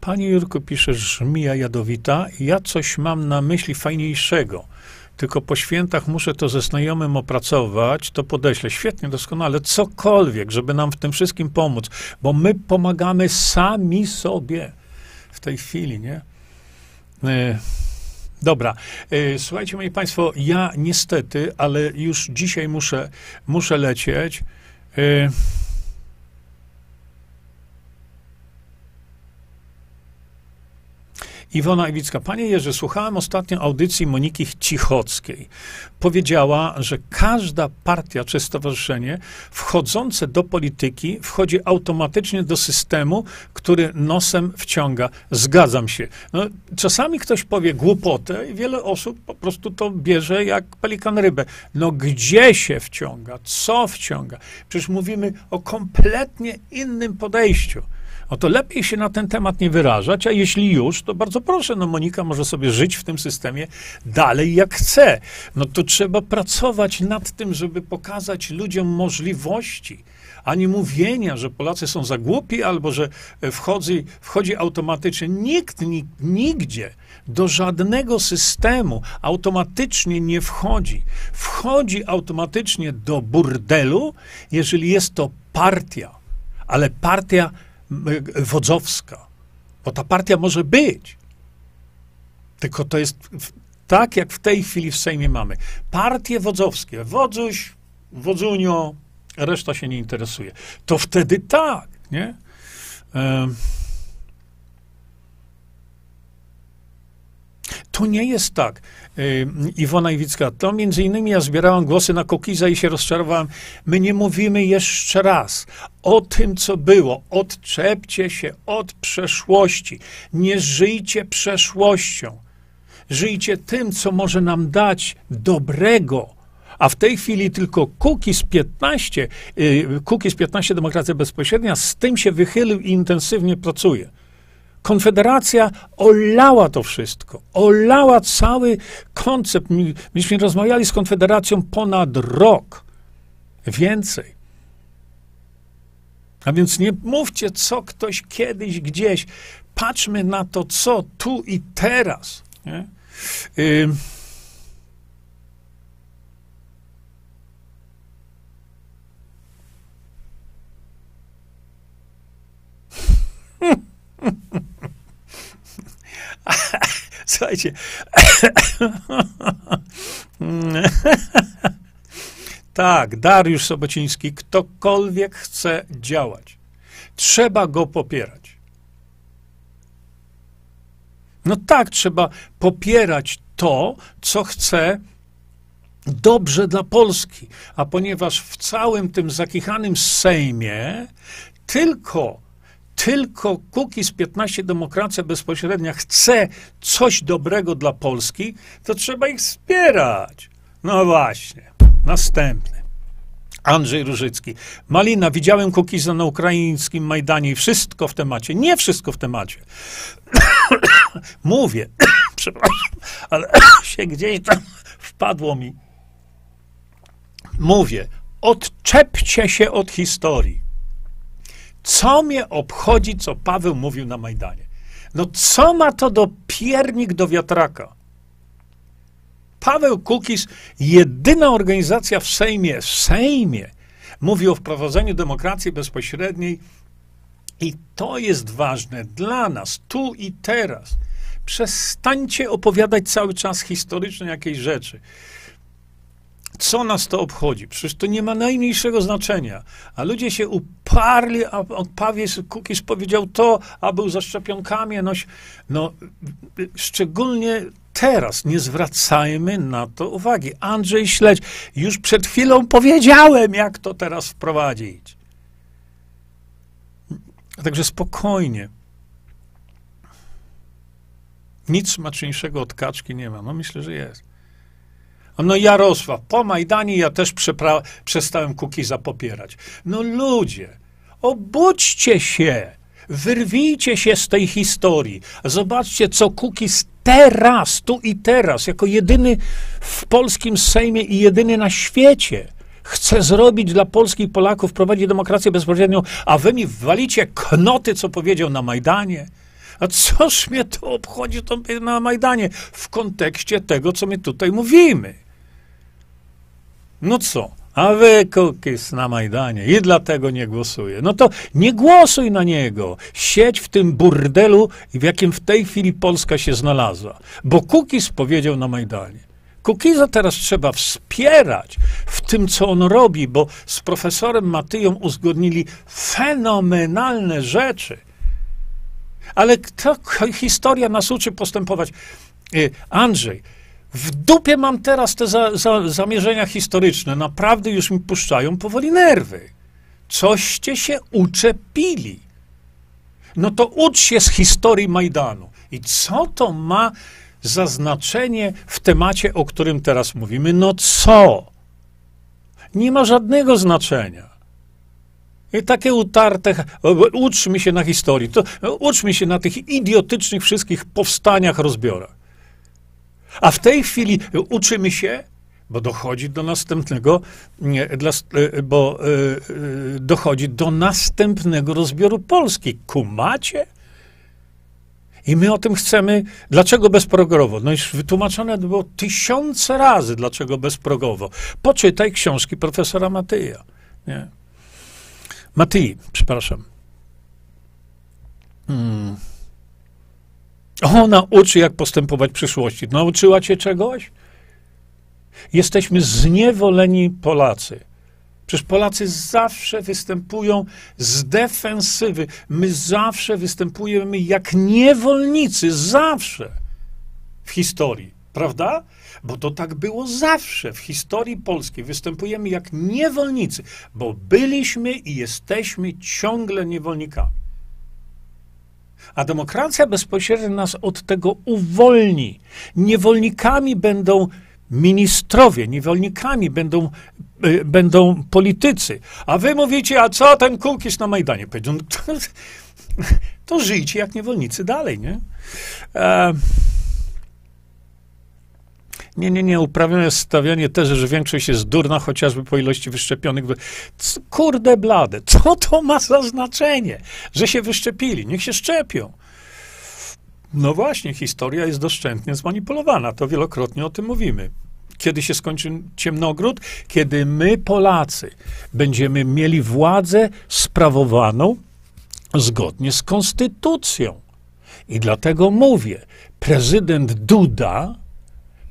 Panie Jurku, pisze żmija jadowita, ja coś mam na myśli fajniejszego tylko po świętach muszę to ze znajomym opracować, to podeślę. Świetnie, doskonale, cokolwiek, żeby nam w tym wszystkim pomóc, bo my pomagamy sami sobie w tej chwili, nie? E, dobra. E, słuchajcie, moi Państwo, ja niestety, ale już dzisiaj muszę, muszę lecieć. Iwona Iwicka. Panie Jerzy, słuchałem ostatnio audycji Moniki Cichockiej. Powiedziała, że każda partia czy stowarzyszenie wchodzące do polityki wchodzi automatycznie do systemu, który nosem wciąga. Zgadzam się. No, czasami ktoś powie głupotę i wiele osób po prostu to bierze jak pelikan rybę. No gdzie się wciąga? Co wciąga? Przecież mówimy o kompletnie innym podejściu. No to lepiej się na ten temat nie wyrażać, a jeśli już, to bardzo proszę, no Monika może sobie żyć w tym systemie dalej jak chce. No to trzeba pracować nad tym, żeby pokazać ludziom możliwości, a nie mówienia, że Polacy są za głupi albo że wchodzi, wchodzi automatycznie. Nikt nigdzie do żadnego systemu automatycznie nie wchodzi. Wchodzi automatycznie do burdelu, jeżeli jest to partia, ale partia wodzowska. Bo ta partia może być. Tylko to jest tak, jak w tej chwili w Sejmie mamy. Partie wodzowskie. Wodzuś, wodzunio, reszta się nie interesuje. To wtedy tak, nie? To nie jest tak. Iwona Iwicka, to między innymi ja zbierałam głosy na Kokiza i się rozczarowałem. My nie mówimy jeszcze raz o tym, co było. Odczepcie się od przeszłości. Nie żyjcie przeszłością. Żyjcie tym, co może nam dać dobrego. A w tej chwili tylko Kukiz 15, Kukiz 15 Demokracja Bezpośrednia z tym się wychylił i intensywnie pracuje. Konfederacja olała to wszystko. Olała cały koncept. Myśmy rozmawiali z Konfederacją ponad rok. Więcej. A więc nie mówcie, co ktoś kiedyś gdzieś. Patrzmy na to, co tu i teraz. Nie? Y [laughs] [laughs] Słuchajcie. tak, Dariusz Sobociński, ktokolwiek chce działać, trzeba go popierać. No tak, trzeba popierać to, co chce dobrze dla Polski. A ponieważ w całym tym zakichanym Sejmie tylko tylko z 15 Demokracja Bezpośrednia chce coś dobrego dla Polski, to trzeba ich wspierać. No właśnie. Następny. Andrzej Różycki. Malina, widziałem Kukiza na ukraińskim Majdanie i wszystko w temacie. Nie wszystko w temacie. [coughs] Mówię, [coughs] przepraszam, ale [coughs] się gdzieś tam wpadło mi. Mówię, odczepcie się od historii. Co mnie obchodzi, co Paweł mówił na Majdanie? No co ma to do piernik do wiatraka? Paweł Kukis, jedyna organizacja w Sejmie, Sejmie, mówi o wprowadzeniu demokracji bezpośredniej i to jest ważne dla nas, tu i teraz. Przestańcie opowiadać cały czas historyczne jakieś rzeczy. Co nas to obchodzi? Przecież to nie ma najmniejszego znaczenia. A ludzie się uparli, a Paweł Kukis powiedział to, a był za szczepionkami. No, no, szczególnie teraz nie zwracajmy na to uwagi. Andrzej Śledź, już przed chwilą powiedziałem, jak to teraz wprowadzić. Także spokojnie. Nic smaczniejszego od kaczki nie ma. No myślę, że jest. No Jarosław, po Majdanie ja też przestałem Kukiza popierać. No ludzie, obudźcie się, wyrwijcie się z tej historii. Zobaczcie, co Kukiz teraz, tu i teraz, jako jedyny w polskim Sejmie i jedyny na świecie chce zrobić dla Polski i Polaków, prowadzi demokrację bezpośrednią, a wy mi walicie knoty, co powiedział na Majdanie. A coż mnie to obchodzi to na Majdanie w kontekście tego, co my tutaj mówimy? No co? A wy Kukis na Majdanie i dlatego nie głosuje. No to nie głosuj na niego. Siedź w tym burdelu, w jakim w tej chwili Polska się znalazła. Bo Kukis powiedział na Majdanie. Kukiza teraz trzeba wspierać w tym, co on robi, bo z profesorem Matyją uzgodnili fenomenalne rzeczy. Ale kto, historia nas uczy postępować. Y, Andrzej, w dupie mam teraz te za, za, zamierzenia historyczne. Naprawdę już mi puszczają powoli nerwy. Coście się uczepili. No to ucz się z historii Majdanu. I co to ma za znaczenie w temacie, o którym teraz mówimy? No co? Nie ma żadnego znaczenia. I takie utarte, uczmy się na historii, to uczmy się na tych idiotycznych wszystkich powstaniach, rozbiorach. A w tej chwili uczymy się, bo dochodzi do następnego, e, bo e, e, dochodzi do następnego rozbioru Polski. Kumacie? I my o tym chcemy. Dlaczego bezprogowo? No już wytłumaczone było tysiące razy, dlaczego bezprogowo. Poczytaj książki profesora Matyja. Nie? Matyi, przepraszam. Hmm. Ona uczy, jak postępować w przyszłości. Nauczyła cię czegoś? Jesteśmy zniewoleni Polacy. Przecież Polacy zawsze występują z defensywy. My zawsze występujemy jak niewolnicy. Zawsze. W historii. Prawda? Bo to tak było zawsze w historii polskiej. Występujemy jak niewolnicy, bo byliśmy i jesteśmy ciągle niewolnikami. A demokracja bezpośrednio nas od tego uwolni. Niewolnikami będą ministrowie, niewolnikami będą, y, będą politycy. A wy mówicie, a co ten Kukiz na Majdanie powiedział? [laughs] To, to żyjcie jak niewolnicy dalej, nie? E, nie, nie, nie. Uprawione jest stawianie tezy, że większość jest durna, chociażby po ilości wyszczepionych. Kurde blade, [laughs] co to ma za znaczenie, że się wyszczepili? Niech się szczepią. No właśnie, historia jest doszczętnie zmanipulowana. To wielokrotnie o tym mówimy. Kiedy się skończy ciemnogród? Kiedy my, Polacy, będziemy mieli władzę sprawowaną zgodnie z konstytucją. I dlatego mówię, prezydent Duda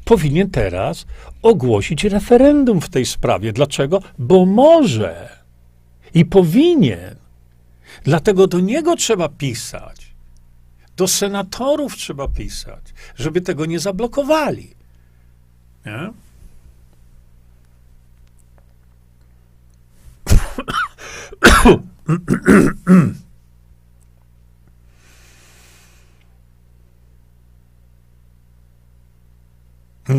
powinien teraz ogłosić referendum w tej sprawie. Dlaczego? Bo może i powinien. Dlatego do niego trzeba pisać. Do senatorów trzeba pisać, żeby tego nie zablokowali. Nie?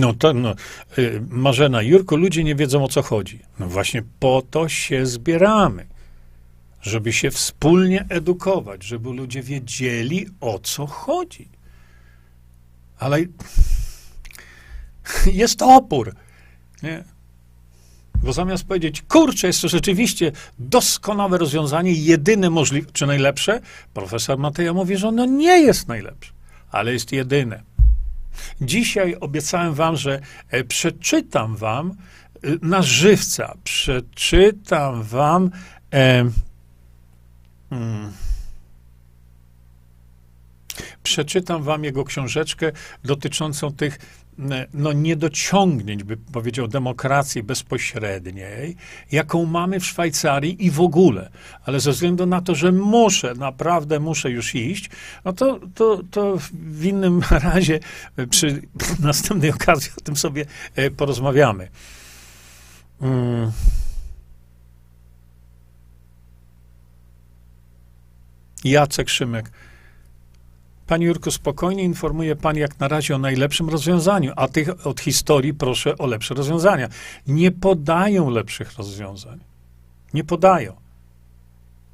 No to, no, y, Marzena, Jurku, ludzie nie wiedzą o co chodzi. No właśnie po to się zbieramy, żeby się wspólnie edukować, żeby ludzie wiedzieli o co chodzi. Ale [laughs] jest opór. Nie? Bo zamiast powiedzieć, kurczę, jest to rzeczywiście doskonałe rozwiązanie, jedyne możliwe, czy najlepsze, profesor Mateja mówi, że ono nie jest najlepsze, ale jest jedyne. Dzisiaj obiecałem wam, że e, przeczytam wam e, na żywca, przeczytam wam e, hmm, przeczytam wam jego książeczkę dotyczącą tych no, niedociągnięć, by powiedział, demokracji bezpośredniej, jaką mamy w Szwajcarii i w ogóle. Ale ze względu na to, że muszę, naprawdę muszę już iść, no to, to, to w innym [laughs] razie przy [laughs] następnej okazji o tym sobie e, porozmawiamy. Hmm. Jacek Szymek. Panie Jurku, spokojnie informuje Pan jak na razie o najlepszym rozwiązaniu, a tych od historii proszę o lepsze rozwiązania. Nie podają lepszych rozwiązań. Nie podają.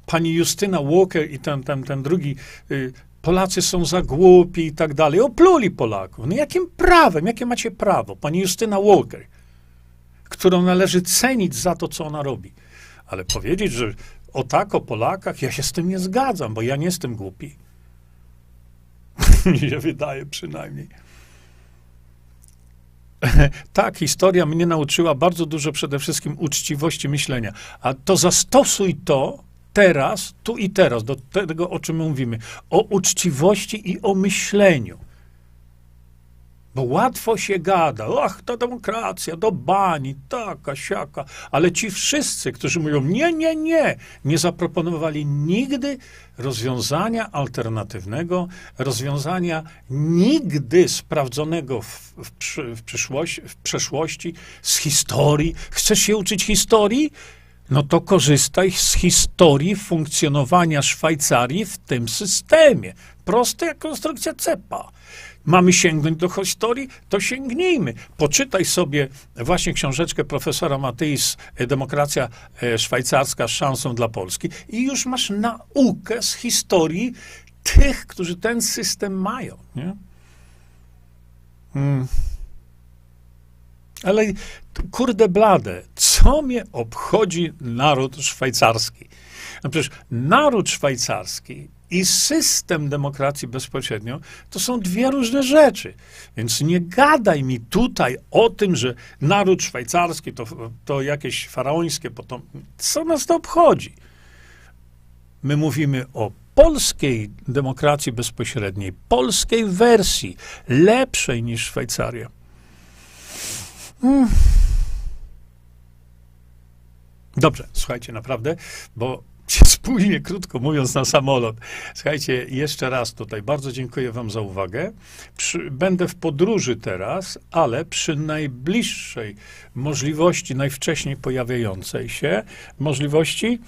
Pani Justyna Walker i ten, ten, ten drugi, y, Polacy są za głupi i tak dalej. Opluli Polaków. No jakim prawem, jakie macie prawo? Pani Justyna Walker, którą należy cenić za to, co ona robi. Ale powiedzieć, że o tak o Polakach, ja się z tym nie zgadzam, bo ja nie jestem głupi. [laughs] mi się wydaje przynajmniej. [laughs] tak, historia mnie nauczyła bardzo dużo przede wszystkim uczciwości myślenia. A to zastosuj to teraz, tu i teraz, do tego, o czym mówimy. O uczciwości i o myśleniu. Bo łatwo się gada, ach, to demokracja, do bani, taka, siaka, ale ci wszyscy, którzy mówią, nie, nie, nie, nie zaproponowali nigdy rozwiązania alternatywnego, rozwiązania nigdy sprawdzonego w, w, w, przyszłości, w przeszłości, z historii. Chcesz się uczyć historii? No to korzystaj z historii funkcjonowania Szwajcarii w tym systemie. Proste jak konstrukcja cepa mamy sięgnąć do historii, to sięgnijmy. Poczytaj sobie właśnie książeczkę profesora Matys, Demokracja e, szwajcarska z szansą dla Polski i już masz naukę z historii tych, którzy ten system mają. Nie? Hmm. Ale kurde blade, co mnie obchodzi naród szwajcarski? No przecież naród szwajcarski i system demokracji bezpośrednio to są dwie różne rzeczy. Więc nie gadaj mi tutaj o tym, że naród szwajcarski to, to jakieś faraońskie potomstwo. Co nas to obchodzi? My mówimy o polskiej demokracji bezpośredniej, polskiej wersji, lepszej niż Szwajcaria. Hmm. Dobrze, słuchajcie, naprawdę, bo się spóźnię, krótko mówiąc, na samolot. Słuchajcie, jeszcze raz tutaj bardzo dziękuję Wam za uwagę. Przy, będę w podróży teraz, ale przy najbliższej możliwości, najwcześniej pojawiającej się możliwości,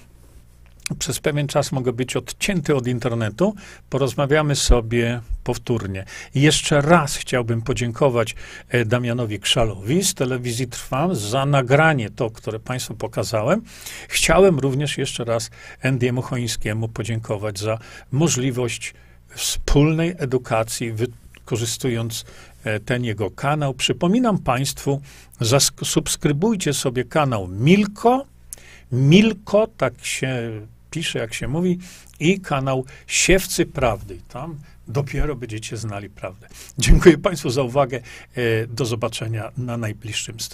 przez pewien czas mogę być odcięty od internetu. Porozmawiamy sobie powtórnie. I jeszcze raz chciałbym podziękować e, Damianowi Krzalowi z telewizji Trwam za nagranie to, które Państwu pokazałem. Chciałem również jeszcze raz Endiemu Chońskiemu podziękować za możliwość wspólnej edukacji, wykorzystując e, ten jego kanał. Przypominam Państwu, zasubskrybujcie sobie kanał Milko. Milko, tak się pisze, jak się mówi, i kanał Siewcy Prawdy. Tam dopiero będziecie znali prawdę. Dziękuję Państwu za uwagę. E, do zobaczenia na najbliższym streamie.